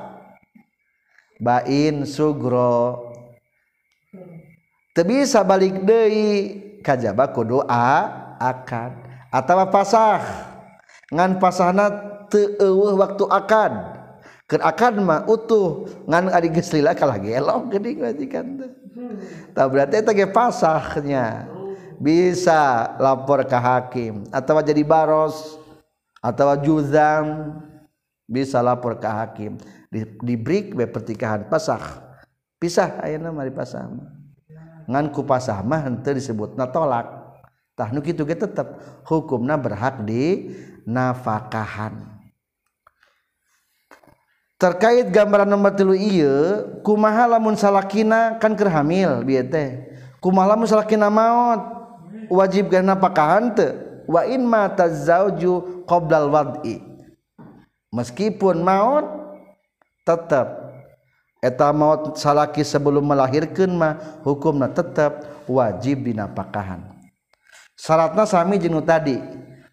bain sugro. Teu bisa balik deui kajaba kudu a akad. Atawa pasah. Ngan pasahna teu eueuh waktu akad. Keur akad mah utuh. Ngan ari geus lila kalah gelong geuning majikan teh. Tah berarti eta ge pasahnya. Bisa lapor ke hakim. Atau jadi baros. Atau juzam. Bisa lapor ke hakim. Di, di break be pertikahan pasah. Pisah ayeuna mari pasah ngan ku pasah mah henteu disebutna tolak tah nu kitu ge tetep. Hukumna berhak di nafakahan. Terkait gambaran nomor tilu iya kumaha lamun salakina kan keur hamil bieu teh. Kumaha lamun salakina maut wajib karena pakahan wa in mata zauju qoblal wad'i. Meskipun maut tetap eta maut salaki sebelum melahirkan mah hukumna tetap wajib dina pakahan syaratna sami jeung tadi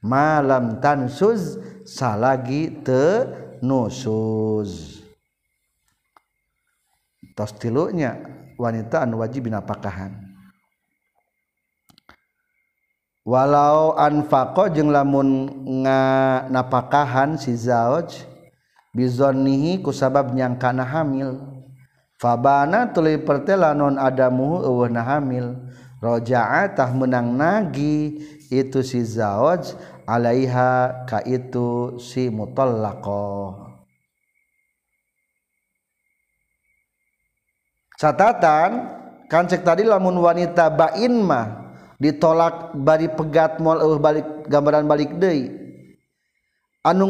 malam tansuz salagi te nusuz. Tos tilunya wanita anu wajib bina pakahan walau anfaqo jeung lamun napakahan si zauj bizonnihi kusabab nyangkana hamil. Fabana tuluy pertela non adamu eueuhna hamil. Roja'a tah menang nagi itu si zauj alaiha ka itu si mutallaqah catatan kan cek tadi lamun wanita bain mah ditolak bari pegat mual eueuh balik gambaran balik deui. Anu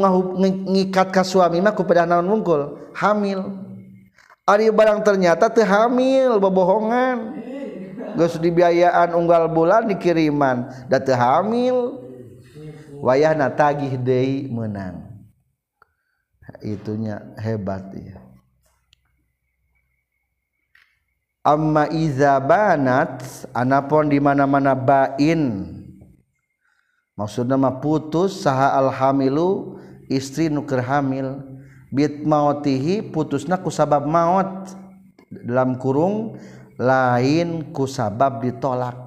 ngikat ka suami mah ku naon wungkul hamil. Ari barang ternyata teu hamil bobohongan. Geus dibiayaan unggal bulan dikiriman da teu hamil. Wayahna tagih deui meunang. Itunya hebat ya amma iza banat anapun di mana-mana bain. Maksudna mah putus saha alhamilu istri nu keur hamil. Bit mautihi putusna ku sabab maut. Dalam kurung lain ku sabab ditolak.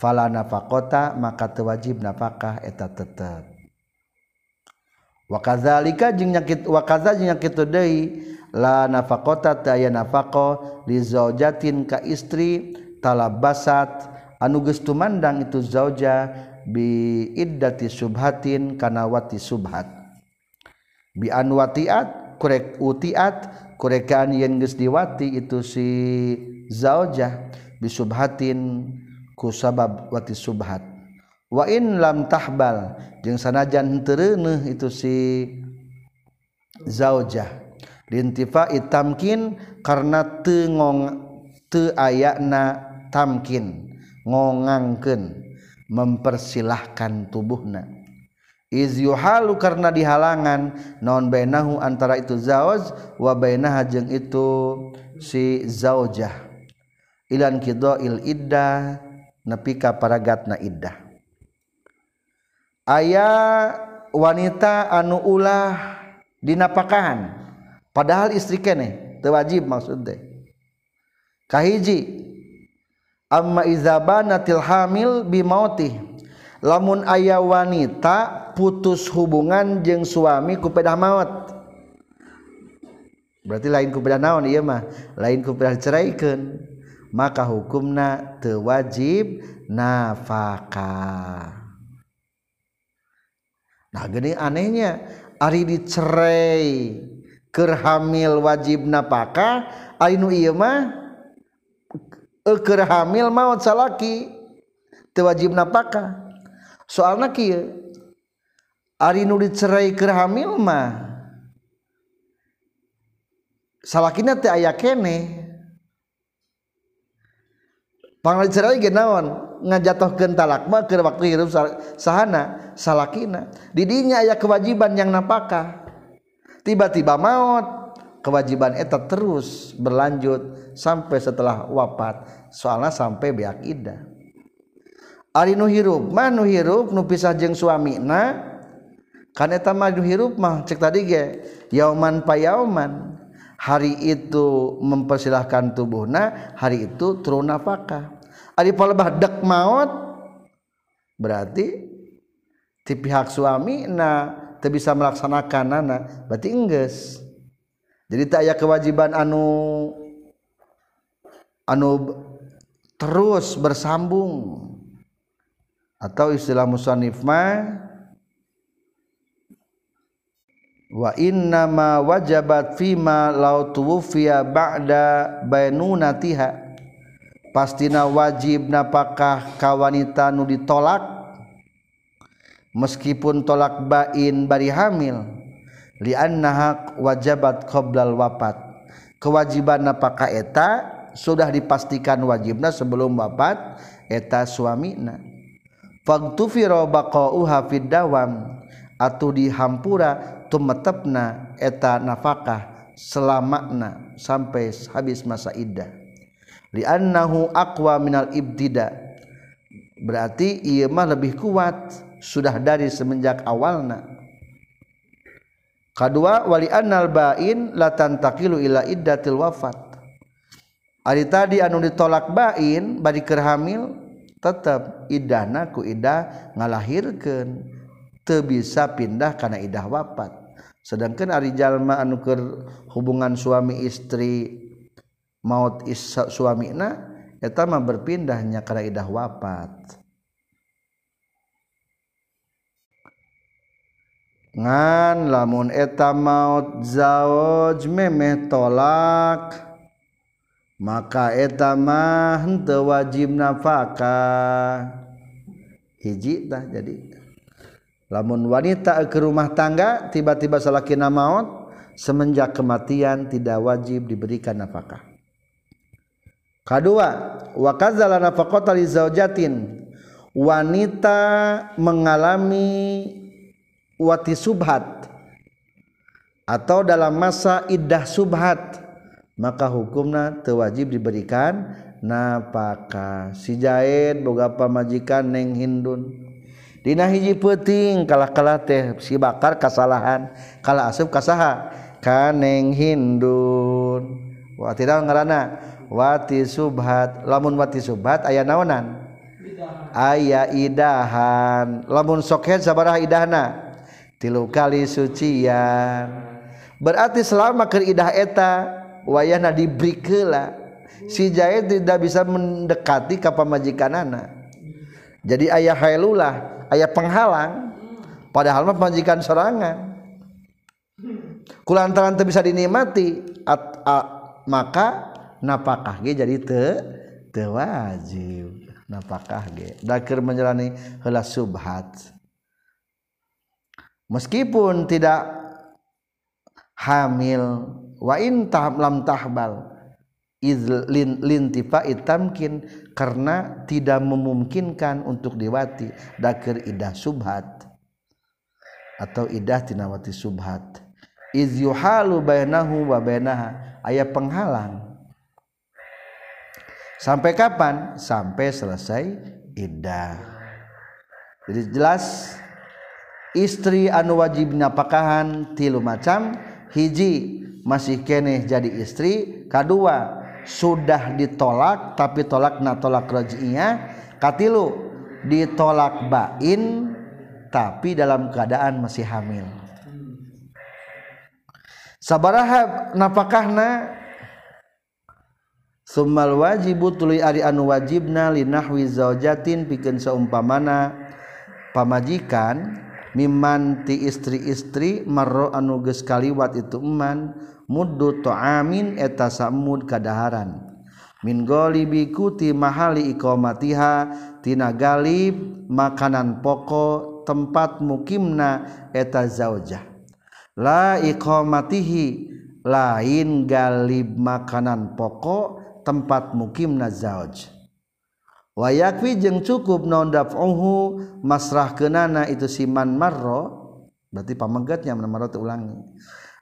Fala nafaqata maka tewajib nafkah eta tetep. wakazalika jeung nyakit wakaza jeung nyakit deui. La nafaqata ta aya nafaqo li zaujatin ka istri talabasat. Anu geus tumandang itu zauja bi iddati subhatin kana wati subhat. Bi anwatiat kurek utiat kurekaan yen geus diwati itu si zaujah bi subhatin ku sabab wati subhat. Wa in lam tahbal. Jeung sanajan teu itu si zaujah. Lintifa tamkin karena teu ngong teu ayana tamkin ngongangkeun mempersilahkan tubuhna. Iz yuhalu karena dihalangan non bainahu antara itu zauz wa bainaha jeung itu si zaujah. Ilan kidoil iddah nepi ka paragatna iddah aya wanita anu ulah dinapakahan padahal istri kene teu wajib maksud teh. Kahiji amma izabanatil hamil bimauti lamun aya wanita putus hubungan jeung suami ku pedah maut. Berarti lain ku pedah naon ieu mah? Lain ku pedah ceraikeun maka hukumna teu wajib nafkah nah gini anehnya. Ari dicerai kerhamil wajib napaka Ainu iya mah eh, hamil maut salaki tewajib napaka soalnya kia Ari nu dicerai keur hamil mah salakina teh aya kene. cerai genaon ngajatuhkan talakma ke waktu hirup sahana salakina. Didinya ayah kewajiban yang napaka. tiba-tiba maut kewajiban eta terus berlanjut sampai setelah wafat soalnya sampai beak ida. Ari nu hirup mah nu hirup nu pisah jeung suamina. Kan eta mah nu hirup mah cek tadi ge yauman payauman hari itu mempersilahkan tubuhna hari itu turun nafkah ari palebah dek maut. Berarti ti pihak suami na teu bisa melaksanakan nana berarti enggeus jadi tak aya kewajiban anu anu terus bersambung. Atau istilah musannif ma wa inna ma wajabat fima law tuwfiya ba'da bainunatiha pastina wajib napakah ka wanita nu ditolak? Meskipun tolak bain bari hamil liannaha wajabat qoblal wafat kewajiban apakah eta sudah dipastikan wajibna sebelum wafat eta suamina. Fagtufira baqauha fid dawam atu dihampura tumetepna eta nafkah selamana sampai habis masa iddah liannahu aqwa minal ibtida. Berarti ieu mah lebih kuat sudah dari semenjak awalna kedua wali annal bain la tantaqilu ila iddatil wafat. Ari tadi anu ditolak bain bari keur hamil tetep idahna ku idah ngalahirkeun. Teu bisa pindah kana idah wafat. Sedangkan ari jalma anu keur hubungan suami istri maut is suamina eta mah berpindahnya kana idah wafat ngan lamun eta maut zawaj memeh tolak maka eta mah henteu wajib nafkah hiji tah jadi. Lamun wanita ke rumah tangga tiba-tiba salakina maut semenjak kematian tidak wajib diberikan nafkah kedua wa kadzala nafaqata li zaujatin. Wanita mengalami wati subhat atau dalam masa iddah subhat maka hukumna tewajib diberikan napaka si jahit boga pamajikan neng hindun. Dina hiji peting kalah kalah teh si bakar kesalahan kalah asup kasaha. Kaneng hindun. Wati daun ngarana wati subhat. Lamun wati subhat ayah naonan? Ayah idahan. Lamun sokhet sabarah idahna? Tilu kali sucian. Berarti selama keidah eta wayahna diberi si Jahid tidak bisa mendekati ke anak. jadi ayah hailulah ayah penghalang. Padahal mah pemajikan serangan kulantaran bisa dinikmati. At, a, maka napakah ge jadi te te wajib napakah ge? Dakir menjalani heula subhat. Meskipun tidak hamil wa in lam tahbal lintifa itamkin karena tidak memungkinkan untuk diwati. Dakir idah subhat. Atau idah tinawati subhat. Iz yuhalu bainahu wa bainaha. Aya penghalang sampai kapan? Sampai selesai idah jadi jelas istri anu wajib napakahan tilu macam hiji masih keneh jadi istri. Kedua sudah ditolak tapi tolak na tolak rojinya katilu ditolak bain tapi dalam keadaan masih hamil. Sabaraha napakahna Sumal wajibu tuluy ari anu wajibna linahwi zaujatin pikeun saumpamana pamajikan mimman ti istri-istri marro anu geus kaliwat itu eman muddu ta'amin eta samud kadaharan. Min ghalibi kuti mahali iqamatiha tina galib makanan pokok tempat mukimna eta zaujah. La iqamatihi lain galib makanan pokok tempat mukim nazauj wayakwi jeung cukup non daf'uhu masrah kenana itu siman marro berarti pamenggatnya marro ulangi.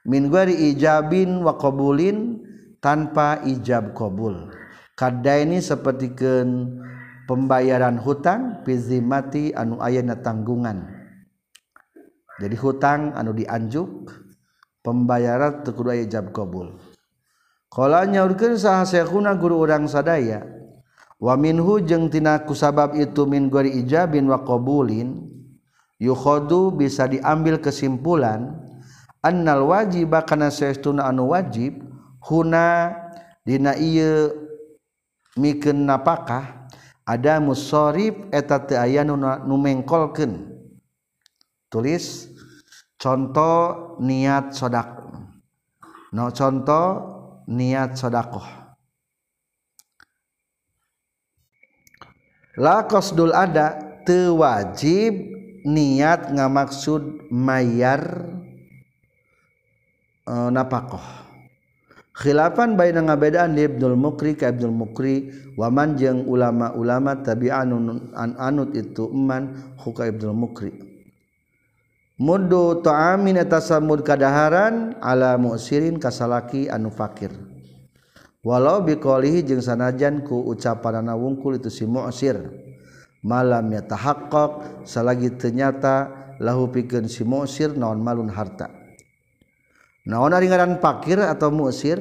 Min guari ijabin wa qabulin tanpa ijab qabul. Kada ini seperti pembayaran hutang pizimati anu ayana tanggungan. Jadi hutang anu dianjuk pembayaran tekudu ijab qabul. Kala nyaurkeun saha syekhuna guru urang sadaya. Wa minhu jeung tina kusabab itu min gori ijabin wa qabulin yukhadu bisa diambil kesimpulan annal wajib kana saestuna anu wajib huna dina ieu mikeun napakah ada musharif eta teu aya nu numengkolkeun tulis contoh niat sodak no contoh niatshodaoh lakosdul ada tewajib niat ngamaksud mayyar eh, napakoh. Khilapan baik ngabedaan Abdul mukri ke Abdul mukri wamanjeng ulama-ulama tabi anu anut itu eman huka Abdul mukri muddu ta'amin tasamud kadaharan ala musirin kasalaki anu fakir. Walau biqalihi jeung sanajan ku ucapanana wungkul itu si mu'sir. Malam ya tahaqqaq salagi ternyata lahu pikeun si mu'sir naon malun harta. Naon ari ngaran fakir atau mu'sir?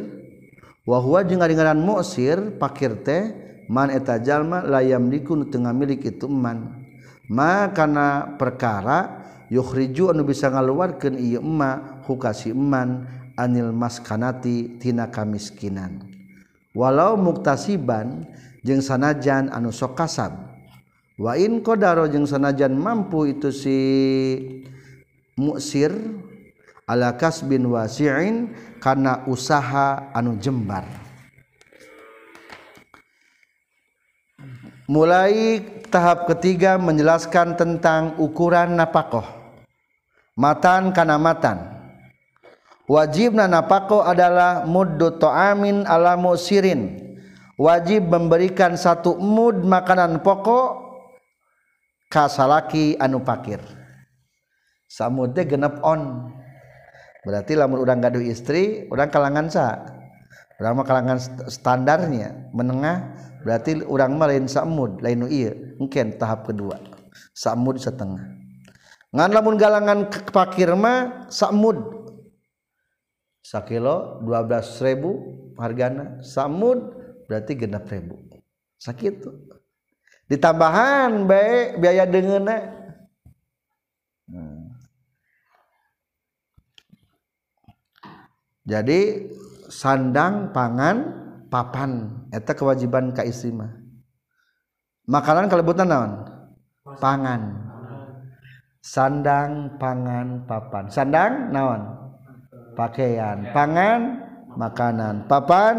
Wa huwa jeung ari ngaran mu'sir fakir teh man eta jalma layam dikun tengah milik itu man ma kana perkara yukhriju anu bisa ngaluarkeun ieu emma hukasi eman anil maskanati tina kamiskinan. Walau muktasiban jeung sanajan anu sok kasab wa in qadara jeung sanajan mampu itu si muksir ala kasbin wasi'in kana usaha anu jembar. Mulai tahap ketiga menjelaskan tentang ukuran napakoh. Matan kana matan. Wajib napako adalah muddu ta'amin ala musirin. Wajib memberikan satu mud makanan pokok kasalaki anu pakir. Samud teh genep on. Berarti lamun urang gaduh istri urang kalangan sa. Urang kalangan standarnya menengah berarti urang mah lain samud lain nu mungkin tahap kedua. Samud setengah. Ngan lamun galangan pakir mah samud. Sakilo dua belas ribu hargana. Samud berarti genap ribu. Sakit ditambahan baik biaya dengenna hmm. jadi sandang pangan papan. Eta kewajiban ka makanan kelebutan naon? Pangan. Sandang pangan papan. Sandang naon? Pakaian. Pangan makanan. Papan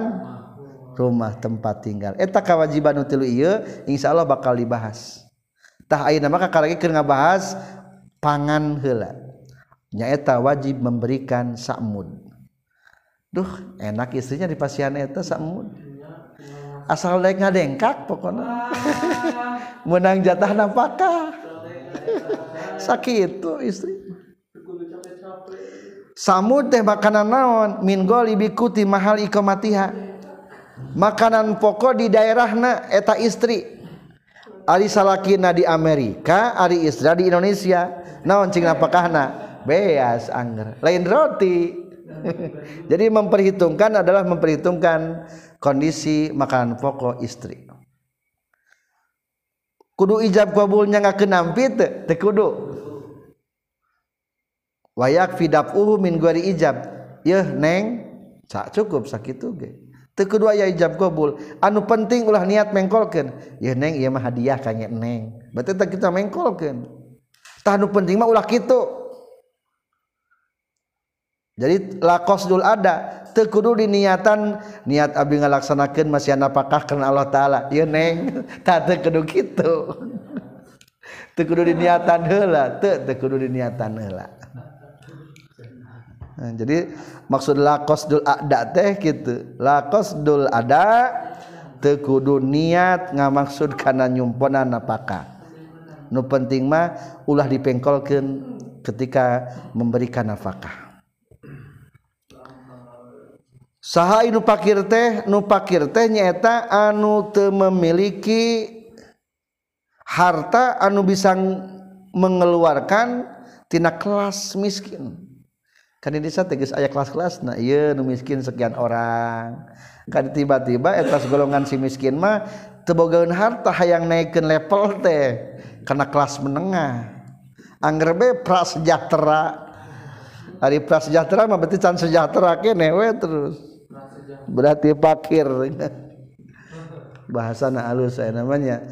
rumah tempat tinggal. Eta kewajiban tilu iya insya Allah bakal dibahas. Tah ayeuna maka lagi keur ngabahas pangan heula. Nyaeta wajib memberikan sakmud. Duh enak istrinya di pasian eta sakmud. asal dek ngadengkak pokoknya. Ah. Menang jatah napakah sakit itu istri. Samud teh makanan naon? Min goli bikuti mahal ikomatiha makanan pokok di daerahna eta istri. Ari salakina di Amerika, Ari istri di Indonesia. Naon cing napakahna? Beas angger. Lain roti, jadi memperhitungkan adalah memperhitungkan kondisi makanan pokok istri. Kudu ijab kabulnya nggak kenampi teh kudu. Wayak fidap uhu min guari ijab yeh neng. Sak cukup sakit ge. Teu kudu aya ijab kabul. Anu penting ulah niat mengkolkeun. Yeh neng ieu mah hadiah kanya neng. Berarti kita mengkolkeun. Tah anu penting mah ulah kitu jadi lakosdul ada. Tekudu di niatan niat abi ngalaksanakan masih apakah karena Allah Ta'ala. Ya neng. Tak tekudu gitu. Tekudu di niatan hela tekudu di niatan hela nah, jadi maksud lakosdul ada teh gitu lakosdul ada tekudu niat ngamaksud karena nyumponan apakah nu penting mah ulah dipengkolkan ketika memberikan nafkah saha nu pakir teh nu pakir teh nyaeta anu teu memiliki harta anu bisa mengeluarkan tina kelas miskin. Kan ini saya tegas aya kelas-kelas nah iya nu miskin sekian orang. Kan tiba-tiba etas golongan si miskin mah tebogaun harta hayang naikin level teh karena kelas menengah. Angger be prasejahtera. Hari prasejahtera mah berarti can sejahtera kene we terus. Berarti pakir bahasa na alus saya namanya.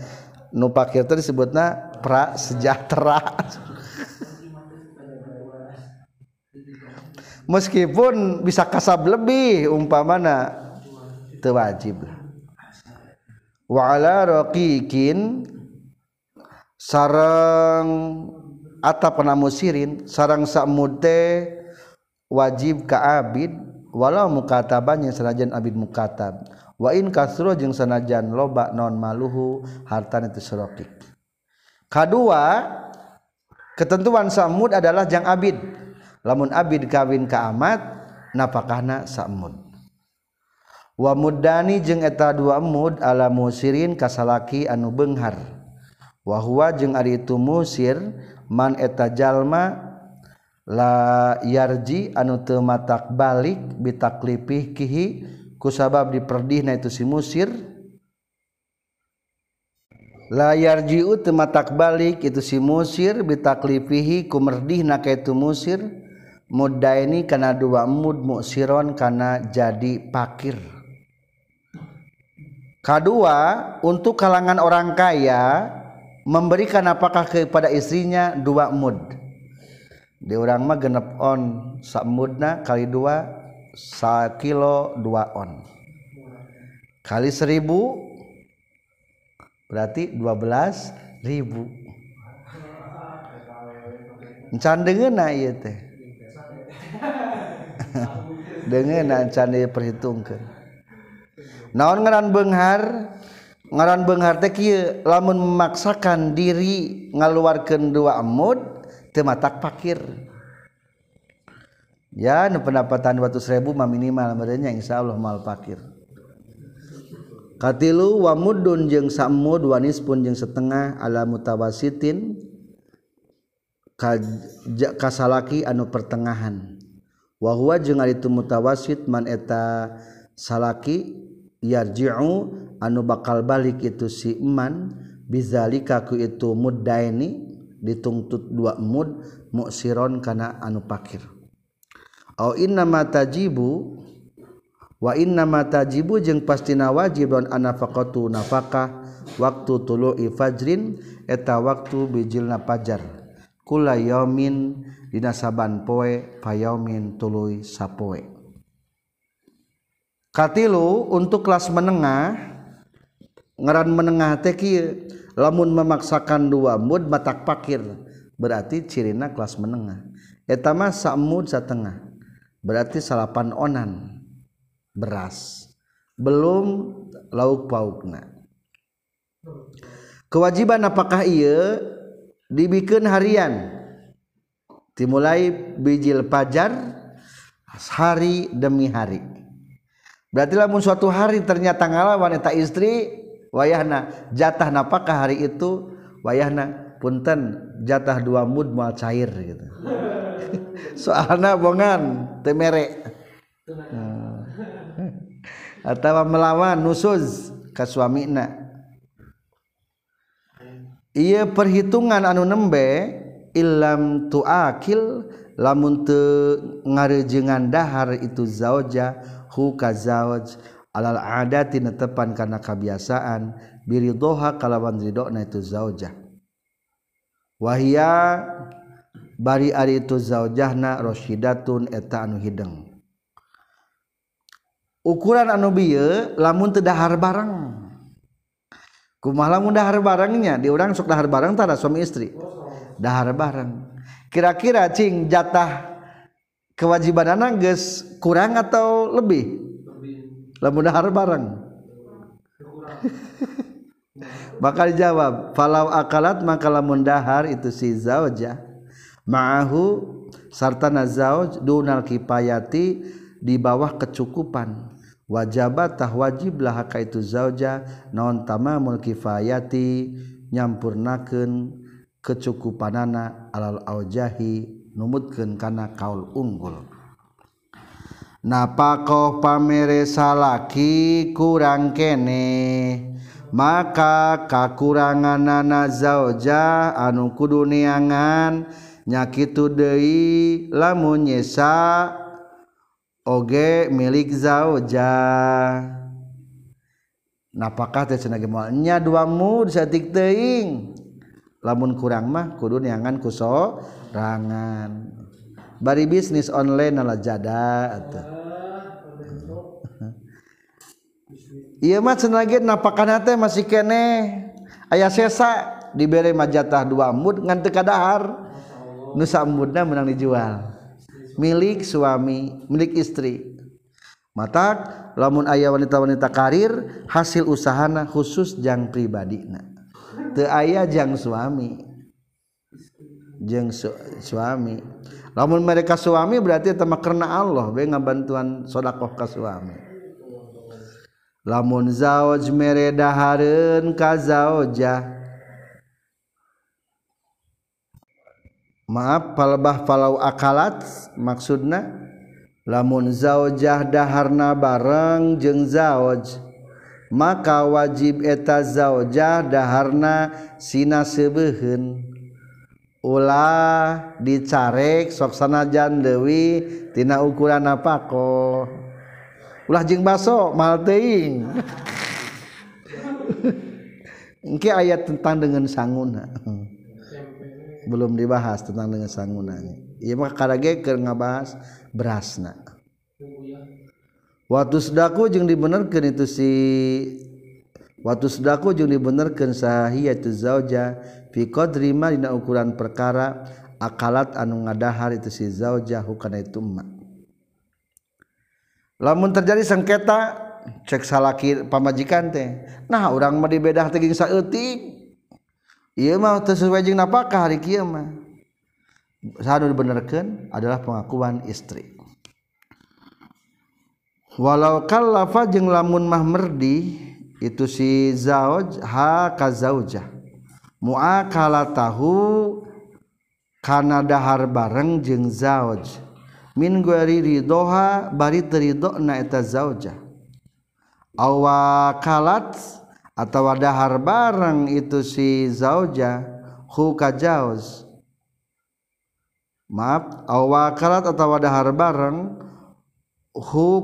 Nu pakir itu disebutnya pra sejahtera meskipun bisa kasab lebih umpamana tewajib wa ala raqiqin sarang atap musirin sarang sakmute wajib ka abid walau mukataban yang sanajan abid mukatab. Wa in kasro jeung sanajan loba non maluhu harta itu serokik. Kedua ketentuan samud adalah jang abid. Lamun abid kawin ka amat napakahna samud wa mudani jeung eta dua mud ala musirin kasalaki anu beunghar wa huwa jeung ari itu musir man eta jalma la yarji anu teu matak balik bitaklipih kihi kusabab diperdihna itu si musir. La yarji teu matak balik itu si musir bitaklipihi kumerdihna ka itu musir. Mudaini kana dua mud musiron kana jadi pakir. Kedua untuk kalangan orang kaya memberikan apakah kepada istrinya dua mud di orang mah genep on samudna kali dua sa kilo dua on. Kali seribu berarti dua belas ribu. Encan dengen na iya teh. Dengen na encan dia perhitungkan naon ngaran benghar? Ngaran benghar teh kieu lamun memaksakan diri ngaluarkeun dua amud matak pakir. Ya pendapatan waktu seribu minimal merenya Insya Allah mal pakir. Wamudun samud wanis pun setengah ala mutawasitin kasalaki anu pertengahanwahwa itu mutawasit maneta salaki anu bakal balik itu si iman bizalikaku itu muda ini ditungtut dua mud muksiron kana anu pakir. Au inna matajibu wa inna matajibu jeung pastina wajib don anafaqatu nafaqah waktu tulu'i fajrin eta waktu bijilna pajar kula yaumin dina saban poe fayaumin tuluy sapoe. Katilu untuk kelas menengah ngaran menengah teh lamun memaksakan dua mud matak pakir. Berarti cirina kelas menengah. Etama samud setengah berarti salapan onan. Beras. Belum lauk paukna. Kewajiban apakah iya dibikin harian. Dimulai bijil pajar hari demi hari. Berarti lamun suatu hari ternyata ngalah wanita istri wayahna jatah napakah hari itu wayahna punten jatah dua mud mual cair gitu. Soalnya bongan temere nah. atau melawan nusuz ke suamina. Ia perhitungan anu nembe ilam tuakil lamun te ngarejengan dahar itu zauja hu ka zauj. alal adati netepan karena kebiasaan biridoha kalawan ridona itu zaujah. Wahia bari ari itu zaujahna rosyidatun eta anu hideng. Ukuran anu bieu lamun teu dahar barang. Kumaha lamun dahar barangnya? Di urang sok dahar barang tara suami istri. Dahar barang. Kira-kira cing jatah kewajiban anak geus kurang atau lebih? lamun dahar bareng. Maka dijawab falau akalat maka lamun dahar itu si zauja ma'ahu sarta nazauj dunal kipayati di bawah kecukupan. Wajabat tah wajib lah itu zauja non tamamul kifayati nyampurnakeun kecukupanana alal aujahi. Numutkeun kana kaul unggul. napakoh pamere salaki kurang kene? Maka kakurangan nana zauja anu kudu neangan nyakitu deui lamun nyesa. Oge milik zauja. Napakah teh cenah moal nya dua mud satik teuing. Lamun kurang mah kudu neangan kusorangan bari bisnis online nala jada atuh Iya mah cenage napakana teh masih kene. Aya sesa dibere majatah dua mud ngan teu kadahar. Nusa mudna menang dijual. Milik suami milik istri. Mata lamun ayah wanita-wanita karir hasil usahana khusus jang pribadi na teu aya jang suami. Jeng su suami. Lamun mereka suami berarti tema karena Allah be ngabantuan sodakoh ka suami. Lamun zauj mere dahareun ka zaujah maaf palbah falau akalat maksudna? Lamun zaujah daharna bareng jeung zauj maka wajib eta zaujah daharna sina sebeheun ulah dicarek soksanajan Dewi tina ukuran apa kok ulah jeng baso malteing Engke ayat tentang dengan sanguna. Belum dibahas tentang dengan sanguna iya mah karage keur ngabahas berasna. Waktu sedaku jeung dibenerkeun itu si waktu sedaku jeung dibenerkeun sahiyatu zauja. fiqadrima dina ukuran perkara akalat anu ngadahar itu si zaujahu kana itu ma. Lamun terjadi sengketa cek salaki pamajikan teh nah urang mah dibedah teh geus saeutik. Ieu mah teu sesuai jeung napakah hari kieu mah. Sanu dibenerkeun adalah pengakuan istri. Walau kallafa jeung lamun mah merdi itu si zauj ha ka zaujah muakalatahu kana dahar bareng jeung zauj min guari ridoha bari teridona eta zaujah awakalat atau dahar bareng itu si zauja hu ka jauz maaf awakalat atau dahar bareng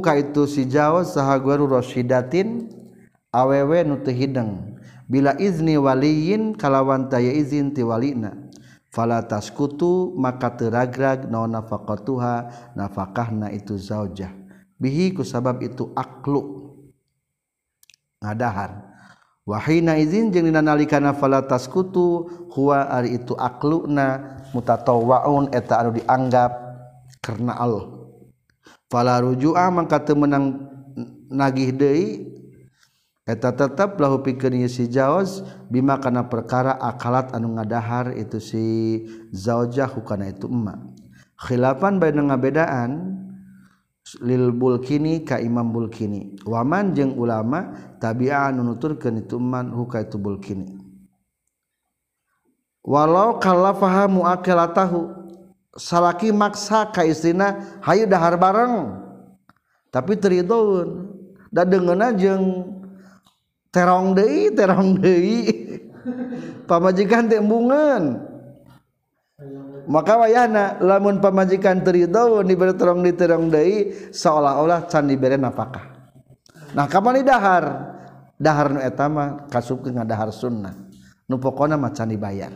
ka itu si Jawa saha Roshidatin awewe nutu hidng bila izni waliin kalawan taya izin tiwalina fala taskutu maka teragrag naon nafaqatuha nafakahna itu zaujah. Bihi ku sabab itu aklu. Ngadahar. Wahina izin jeung dina nalikana fala taskutu huwa ari itu akluna mutatawwaun eta anu dianggap karena Allah fala rujua mangka teu menang nagih deui eta tetep lahu pikeun si jaoz bima kana perkara akalat anu ngadahar itu si zaujah hukana itu emma. Khilafan bae ngabedaan lil bulkini ka imam bulkini. Waman jeung ulama tabi'an nuturkeun itu man huka itu bulkini. Walau kalau fahamu akela tahu salaki maksa ka istrina hayu dahar bareng. Tapi teridoun da dengan ajeng terong deui terong deui. Pamajikan teh bungan maka wayahna lamun pamajikan terido diberi terong di terong deui seolah-olah can diberi napakah. Nah kapan di dahar? Dahar nu eta mah kasupkeun dahar sunnah. Nu pokona mah can dibayar.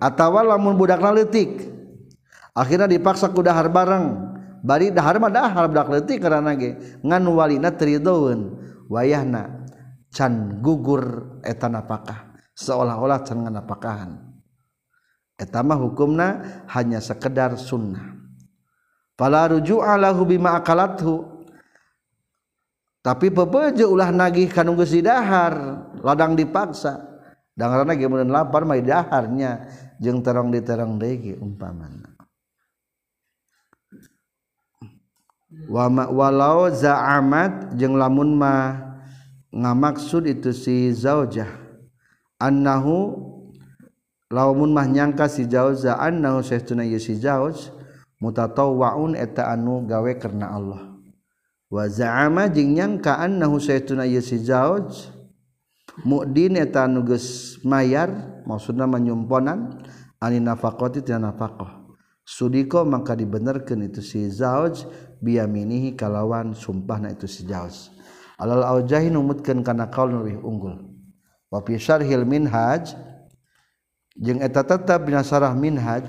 Atawa lamun budakna leutik. Akhirnya dipaksa ku dahar bareng. Bari dahar mah dahar budak leutik karena ge. Ngan walina teridoeun wayahna can gugur eta napakah seolah-olah can nganapakahan. Etama hukumna hanya sekedar sunnah. Pala ruju'a lahu bima akalathu. Tapi pepeje ulah nagih ka nunggu dahar ladang dipaksa. Dan karena mun lapar mah daharnya jeung terong diterong deui umpamana. wama walau zaamat jeung lamun mah ngamaksud itu si zaujah. Annahu lamun mah nyangka si zauja annahu saestuna ieu si zauj mutatawwaun eta anu gawe karena Allah. Wa za'ama jeung nyangka annahu saestuna ieu si zauj mu'din eta anu geus mayar maksudna manyumponan ani nafaqati tina nafaqah. Sudiko maka dibenerkeun itu si zauj biyaminihi kalawan sumpahna itu si zauj alal aujahi numutkeun kana kaul lebih unggul. Wa fi syarhil minhaj jeung eta tetep dina sarah minhaj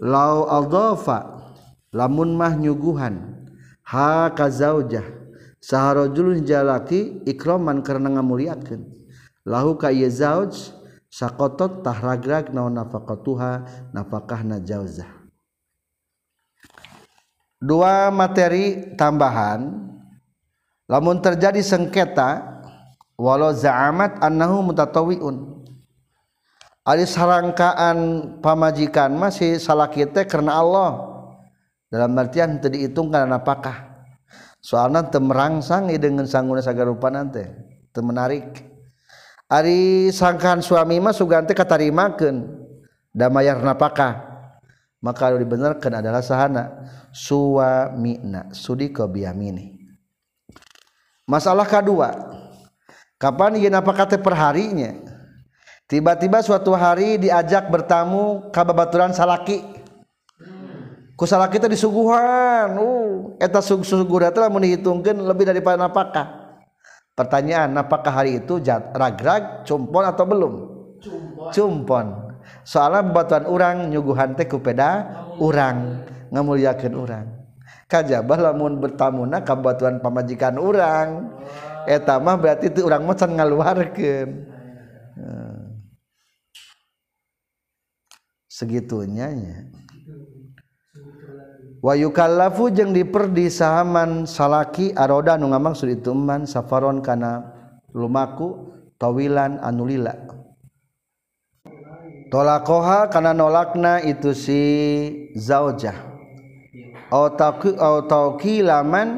lau aldafa lamun mah nyuguhan ha ka zaujah saharajulun jalaki ikraman karena ngamuliakeun. Lahu ka ieu zauj sakotot tahragrag naon nafaqatuha nafakahna jauzah dua materi tambahan. Lamun terjadi sengketa walau za'amat annahu mutatawiun. Ari sarangkaan pamajikan masih salah kita karena Allah. Dalam artian teu dihitung karena apakah soalnya temerangsang dengan sangguna sagarupa nanti temenarik Ari sangkaan suami mah sugante katarimakeun damayar napakah maka dibenarkan adalah sahana. Suamina sudiko biyamini. Masalah kedua. Kapan ieu napakah teh perharinya tiba-tiba suatu hari diajak bertamu ka babaturan salaki. Ku salaki teh disuguhan. Uh eta suguh teh lamun dihitungkeun lebih daripada napakah? Pertanyaan apakah hari itu ragrag cumpon atau belum? Cumpon, cumpon. soalnya batuan orang nyuguhan teh kupeda orang ngemuliakan orang kajabah lamun bertamuna ka batuan pamajikan orang eta mah berarti itu orang macan ngaluarkeun. Eh. Segitunya nya. Wayukallafu jeung diperdi sahaman salaki aroda nu ngamaksud itu man safaron kana lumaku tawilan anulila. tolakoha karena nolakna itu si zaujah. Laman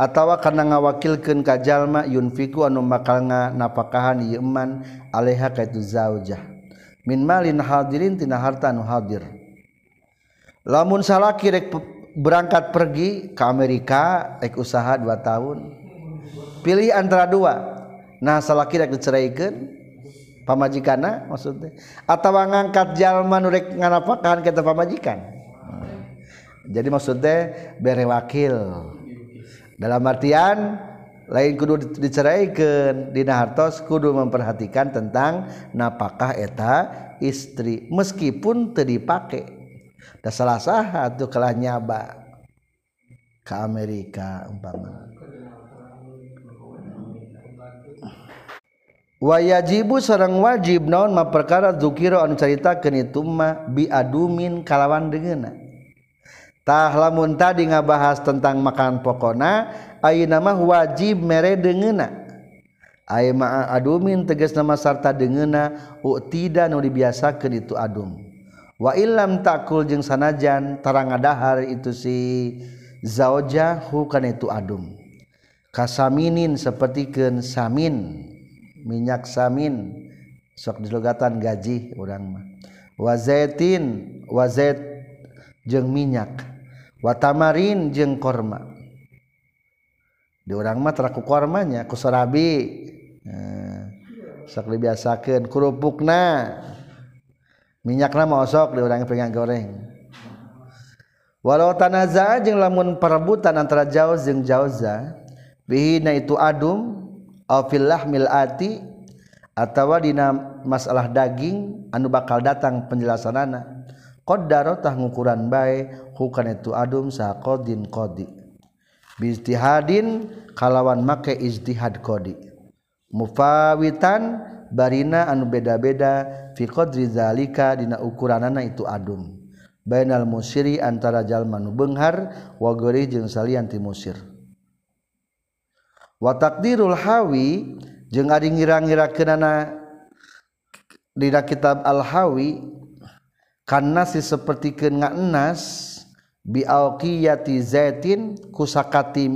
atau karena ngawakilkan kajallma yunfiku anu bakal nga napakahan yeman aleha kaitu zaujah. Min malin hadirin tina harta anu hadir. Lamun salah kirek berangkat pergi ke Amerika ek usaha 2 tahun. Pilih antara dua. Nah salah kirek diceraikan. pamajikan maksudnya. Atau ngangkat jalma nurek nganapakan kita pamajikan. Jadi maksudnya bere wakil. Dalam artian lain kudu diceraikan. Dina hartos kudu memperhatikan tentang napakah eta istri meskipun teu dipake. Da salah saha tuh kalah nyaba ke Amerika umpama. wayajibu sarang wajib naon ma perkara dzukira anu caritakeun itu mah biadumin kalawan deungeuna tah lamun tadi ngabahas tentang makan pokona ayeuna mah wajib mere deungeuna aya ma adumin tegas nama sarta deungeuna uktida nu dibiasakeun itu adum. Wa illam takul jeung sanajan tarang ngadahar itu si zauja hukan itu adum. Kasaminin sapertikeun samin. minyak samin sok dilogatan gaji orang mah. Wazaitin wazait jeung minyak. Watamarin jeung korma. Di orang mah teraku kormanya kusorabi nah, eh, sok dibiasakeun kerupukna minyakna mah osok di orang pengen goreng. Walau tanaza jeung lamun perebutan antara jauz jeung jauza bihina itu adum fillah milati atawa dina masalah daging anu bakal datang penjelasan anak qdarotah ngukuran bae hukan itu adum saha qadin qadi. Bistihadin kalawan make ijtihad qadi. Mufawitan barina anu beda-beda fi qadri zalika dina ukuranana itu adum. Bainal musiri antara jalma nu beunghar wa jeung salian ti musir. watakdirul hawi jeung ari ngira-ngira kenana dina kitab al-hawi karena si seperti kena enas bialqiyati zaitin kusakati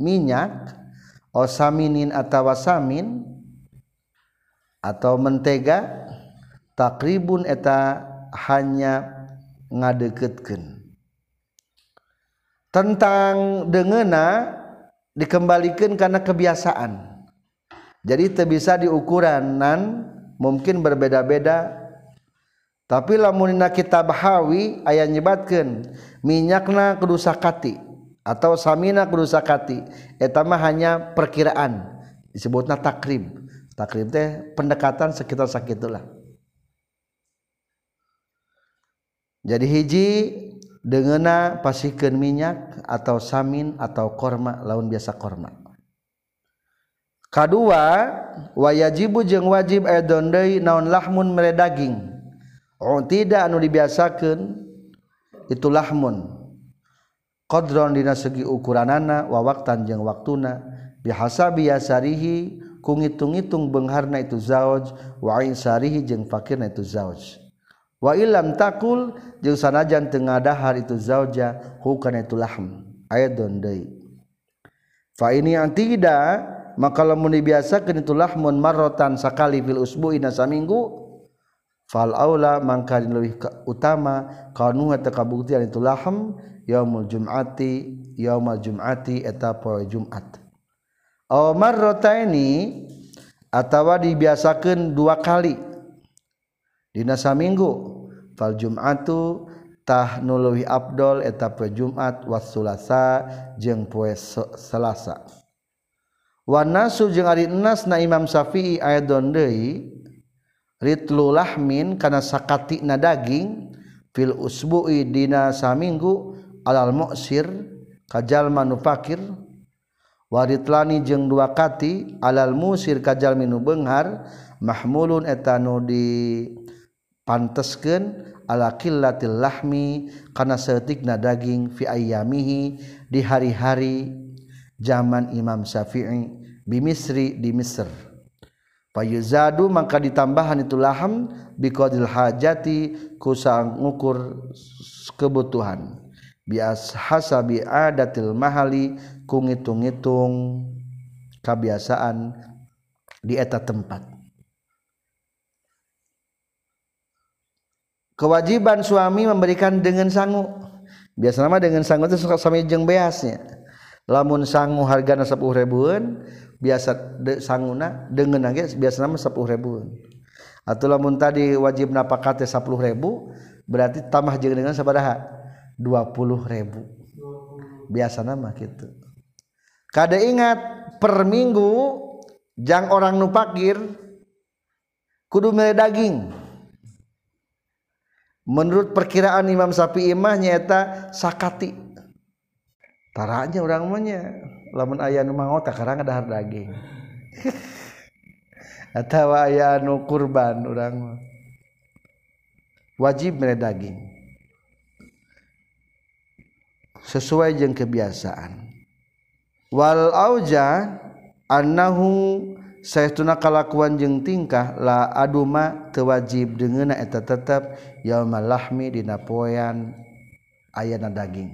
minyak osaminin atawa samin atau mentega takribun eta hanya ngadeketkeun. Tentang dengena dikembalikan karena kebiasaan. Jadi itu bisa diukuranan mungkin berbeda-beda. Tapi lamunina kita bahawi ayat nyebatkan minyakna kedusakati atau samina kedusakati etama hanya perkiraan disebutnya takrib. Takrib teh pendekatan sekitar sakitulah. Jadi hiji dengena pasikeun minyak atau samin atau korma laun biasa korma. Kedua wayajibu jeung wajib aya deui naon lahmun mere daging. Oh tidak anu dibiasakan itu lahmun. Qadron dina segi ukuranana wa waqtan jeung waktuna. Bihasa biasarihi ku ngitung-ngitung bengharna itu zauj wa insarihi jeung fakirna itu zauj. Wa ilam takul jeung sanajan teu ngadahar itu zauja hukana itu lahm. Aidon deui. Fa ini yang tidak maka lamun dibiasakeun itu lahmun marrotan sakali fil usbu'i na saminggu fal aula mangka leuwih utama kanu eta kabuktian itu lahm yaumul jum'ati yaumul jum'ati eta poe Jumat. Aw marrotaini atawa dibiasakeun dua kali dina saminggu fal Jumatutah nuluwi eta poe Jumat wassulasa jeung poe Selasa. Wanasu jeung Ari Enas na Imam Syafi'i ayadon deui ritlu lahmin kana sakatina daging fil usbu'i dina saminggu alal mu'sir kajal manufakir waritlani jeung dua kati alal musir kajal minu benghar mahmulun etanu di pantesken ala killatil lahmi kana seutikna daging fi ayyamihi di hari-hari zaman Imam Syafi'i bi Misri di Mesir payuzadu maka ditambahan itu laham bi qadil hajati kusang ukur kebutuhan. Bias hasabi adatil mahali ku ngitung-ngitung kebiasaan di eta tempat. kewajiban suami memberikan dengan sangu. Biasa nama dengan sangu itu suami jeng beasnya. Lamun sangu harga na sepuluh ribuan biasa de, sanguna dengan aja biasa nama sepuluh ribuan. Atau lamun tadi wajib napakatnya sepuluh ribu berarti tambah jeng dengan sabaraha? dua puluh ribu. Biasa nama gitu. Kada ingat per minggu jang orang nupakir kudu milih daging. menurut perkiraan Imam Syafi'i mah nyaeta sakati. Taranya orang mahnya lamun aya nu mangot karang dahar daging. Atawa aya anu kurban urang mah. Wajib mere daging. Sesuai jeung kebiasaan. Wal auja annahu saya kalakuan jeung tingkah la aduma tewajib dengan eta tetap yalmalahmi dina poean ayana daging.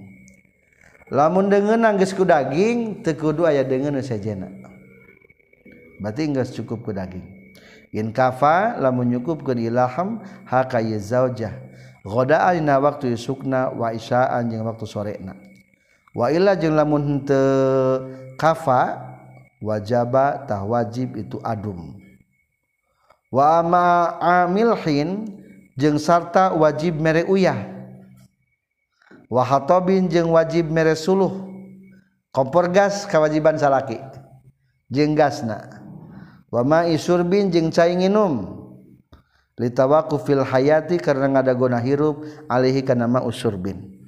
Lamun dengan nangis ku daging tekudu aya dengan sejena berarti enggak cukup ku daging. In kafa lamun cukup ke ilham haka zaujah. Goda alina waktu sukna wa isyaan jeung waktu sorena wa illa jeung lamun henteu kafa wajaba tah wajib itu adum. Wa wama amilhin jeung sarta wajib mere uyah. Wahatobin jeung wajib mere suluh. Kompor gas kewajiban salaki. Jeung gasna. Wama isurbin jeung cai nginum. Litawaku fil hayati karena ngadagona hirup alihi kana ma usurbin.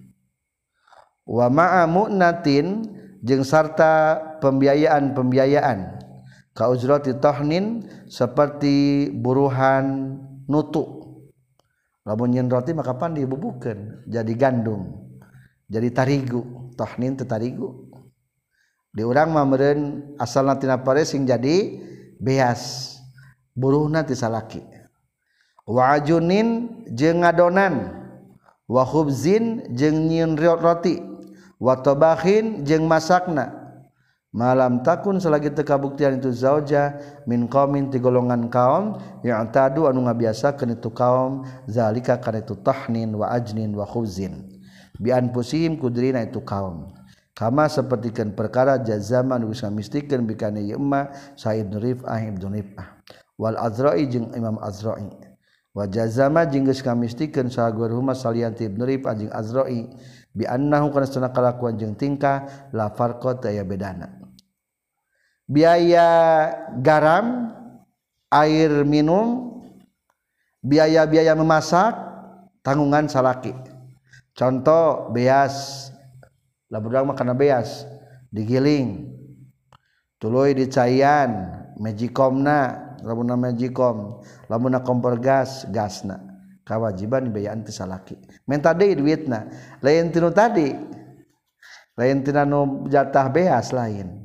Wa ma'a mu'natin jeung sarta pembiayaan-pembiayaan. Kauzrati tahnin seperti buruhan nutu. Lamun nyen roti maka pan dibubukeun jadi gandum jadi tarigu. Tahnin teu tarigu. Di urang mah meureun asalna tina Paris sing jadi beas. Buruhna ti salaki. Wa ajunin jeung ngadonan. Wa khubzin jeung nyieun roti. watobahin jeung masakna. Malam takun selagi tekabuktian itu zauja min qaumin ti golongan kaum yang tadu anu ngabiasakeun itu kaum zalika kana itu tahnin wa ajnin wa khuzin. Bi anfusihim kudrina itu kaum. Kama sapertikeun perkara jazaman geus ngamistikeun bikana ieu emma sa ah ibnu rifah ibnu rifah wal azra'i jeung imam azra'i. wajazama jengges kamistikan sagur rumah salianti ibnurib anjing azroi bi annahu kana sunah kalakuan jeung tingkah la farqa ya bedana. Biaya garam air minum biaya-biaya memasak tanggungan salaki. Contoh beas. Lah budak mah kana beas. Digiling. Tuluy dicayan mejikomna. Lamun mejikom lamun kompor gas gasna. Kewajiban biayaan ti salaki. Minta deui duitna. Lain tinu tadi lain tina nu jatah beas lain.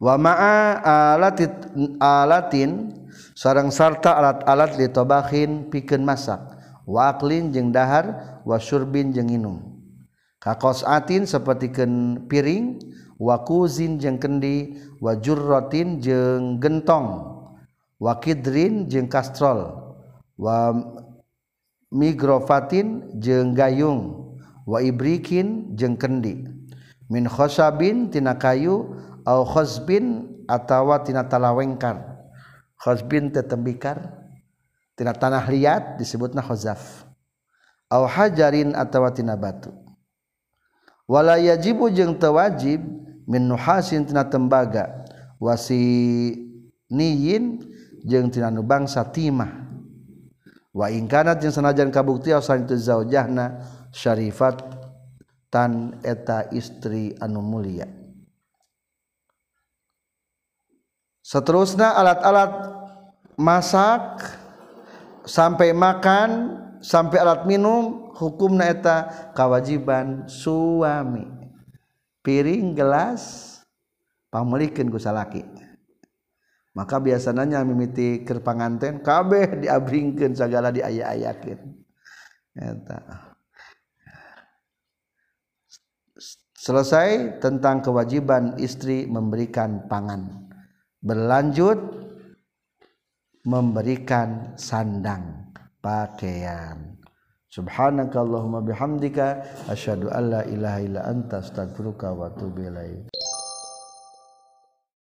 Wa ma'a alatit alatin sarang sarta alat-alat li tobahin pikeun masak. Walin jeng dahar wasurbin jeng inum. Kakos atin sepertiken piring wakuzin jeng kendi wajur rotin jeng gentong wakidrin jeng kastrol wa migrofatin jeng gayung wa ibrikin jeng kendi. Min khosabin tina kayu au khosbin atawa tina talawengkar. Khosbin tetembikar tina tanah liat disebutna khazaf au hajarin atawa tina batu. Wala yajibu jeung teu wajib min nuhasin tina tembaga. Wasi niyin jeung tina nu bangsa timah. Wa ingkanat jeung sanajan kabuktiasan itu zaujahna syarifat tan eta istri anu mulia. Seterusnya alat-alat masak sampai makan sampai alat minum hukumna eta kewajiban suami. Piring gelas pamelikan gusalaki maka biasanya mimiti kerpanganten kabeh diabringkan segala diayak-ayakin selesai tentang kewajiban istri memberikan pangan. Berlanjut memberikan sandang pakaian subhanakallahumma bihamdika asyhadu alla ilaha illa anta astaghfiruka wa atubu ilaik